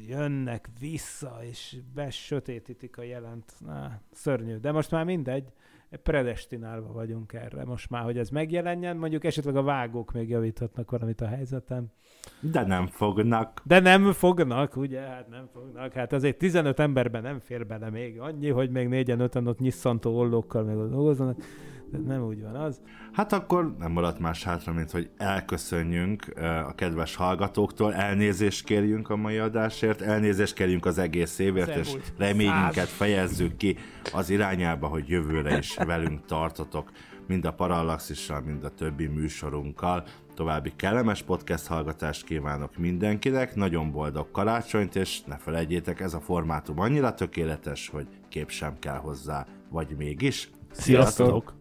jönnek vissza, és besötétítik a jelent. Na, szörnyű. De most már mindegy, predestinálva vagyunk erre. Most már, hogy ez megjelenjen, mondjuk esetleg a vágók még javíthatnak valamit a helyzetem. De nem fognak. De nem fognak, ugye? Hát nem fognak. Hát azért 15 emberben nem fér bele még annyi, hogy még négyen, öten ott nyisszantó ollókkal dolgoznak. De nem úgy van az. Hát akkor nem maradt más hátra, mint hogy elköszönjünk a kedves hallgatóktól, elnézést kérjünk a mai adásért, elnézést kérjünk az egész évért, Az és reményünket fejezzük ki az irányába, hogy jövőre is (laughs) velünk tartotok, mind a Parallaxissal, mind a többi műsorunkkal. További kellemes podcast hallgatást kívánok mindenkinek, nagyon boldog karácsonyt, és ne felejtjétek, ez a formátum annyira tökéletes, hogy kép sem kell hozzá, vagy mégis. Sziasztok!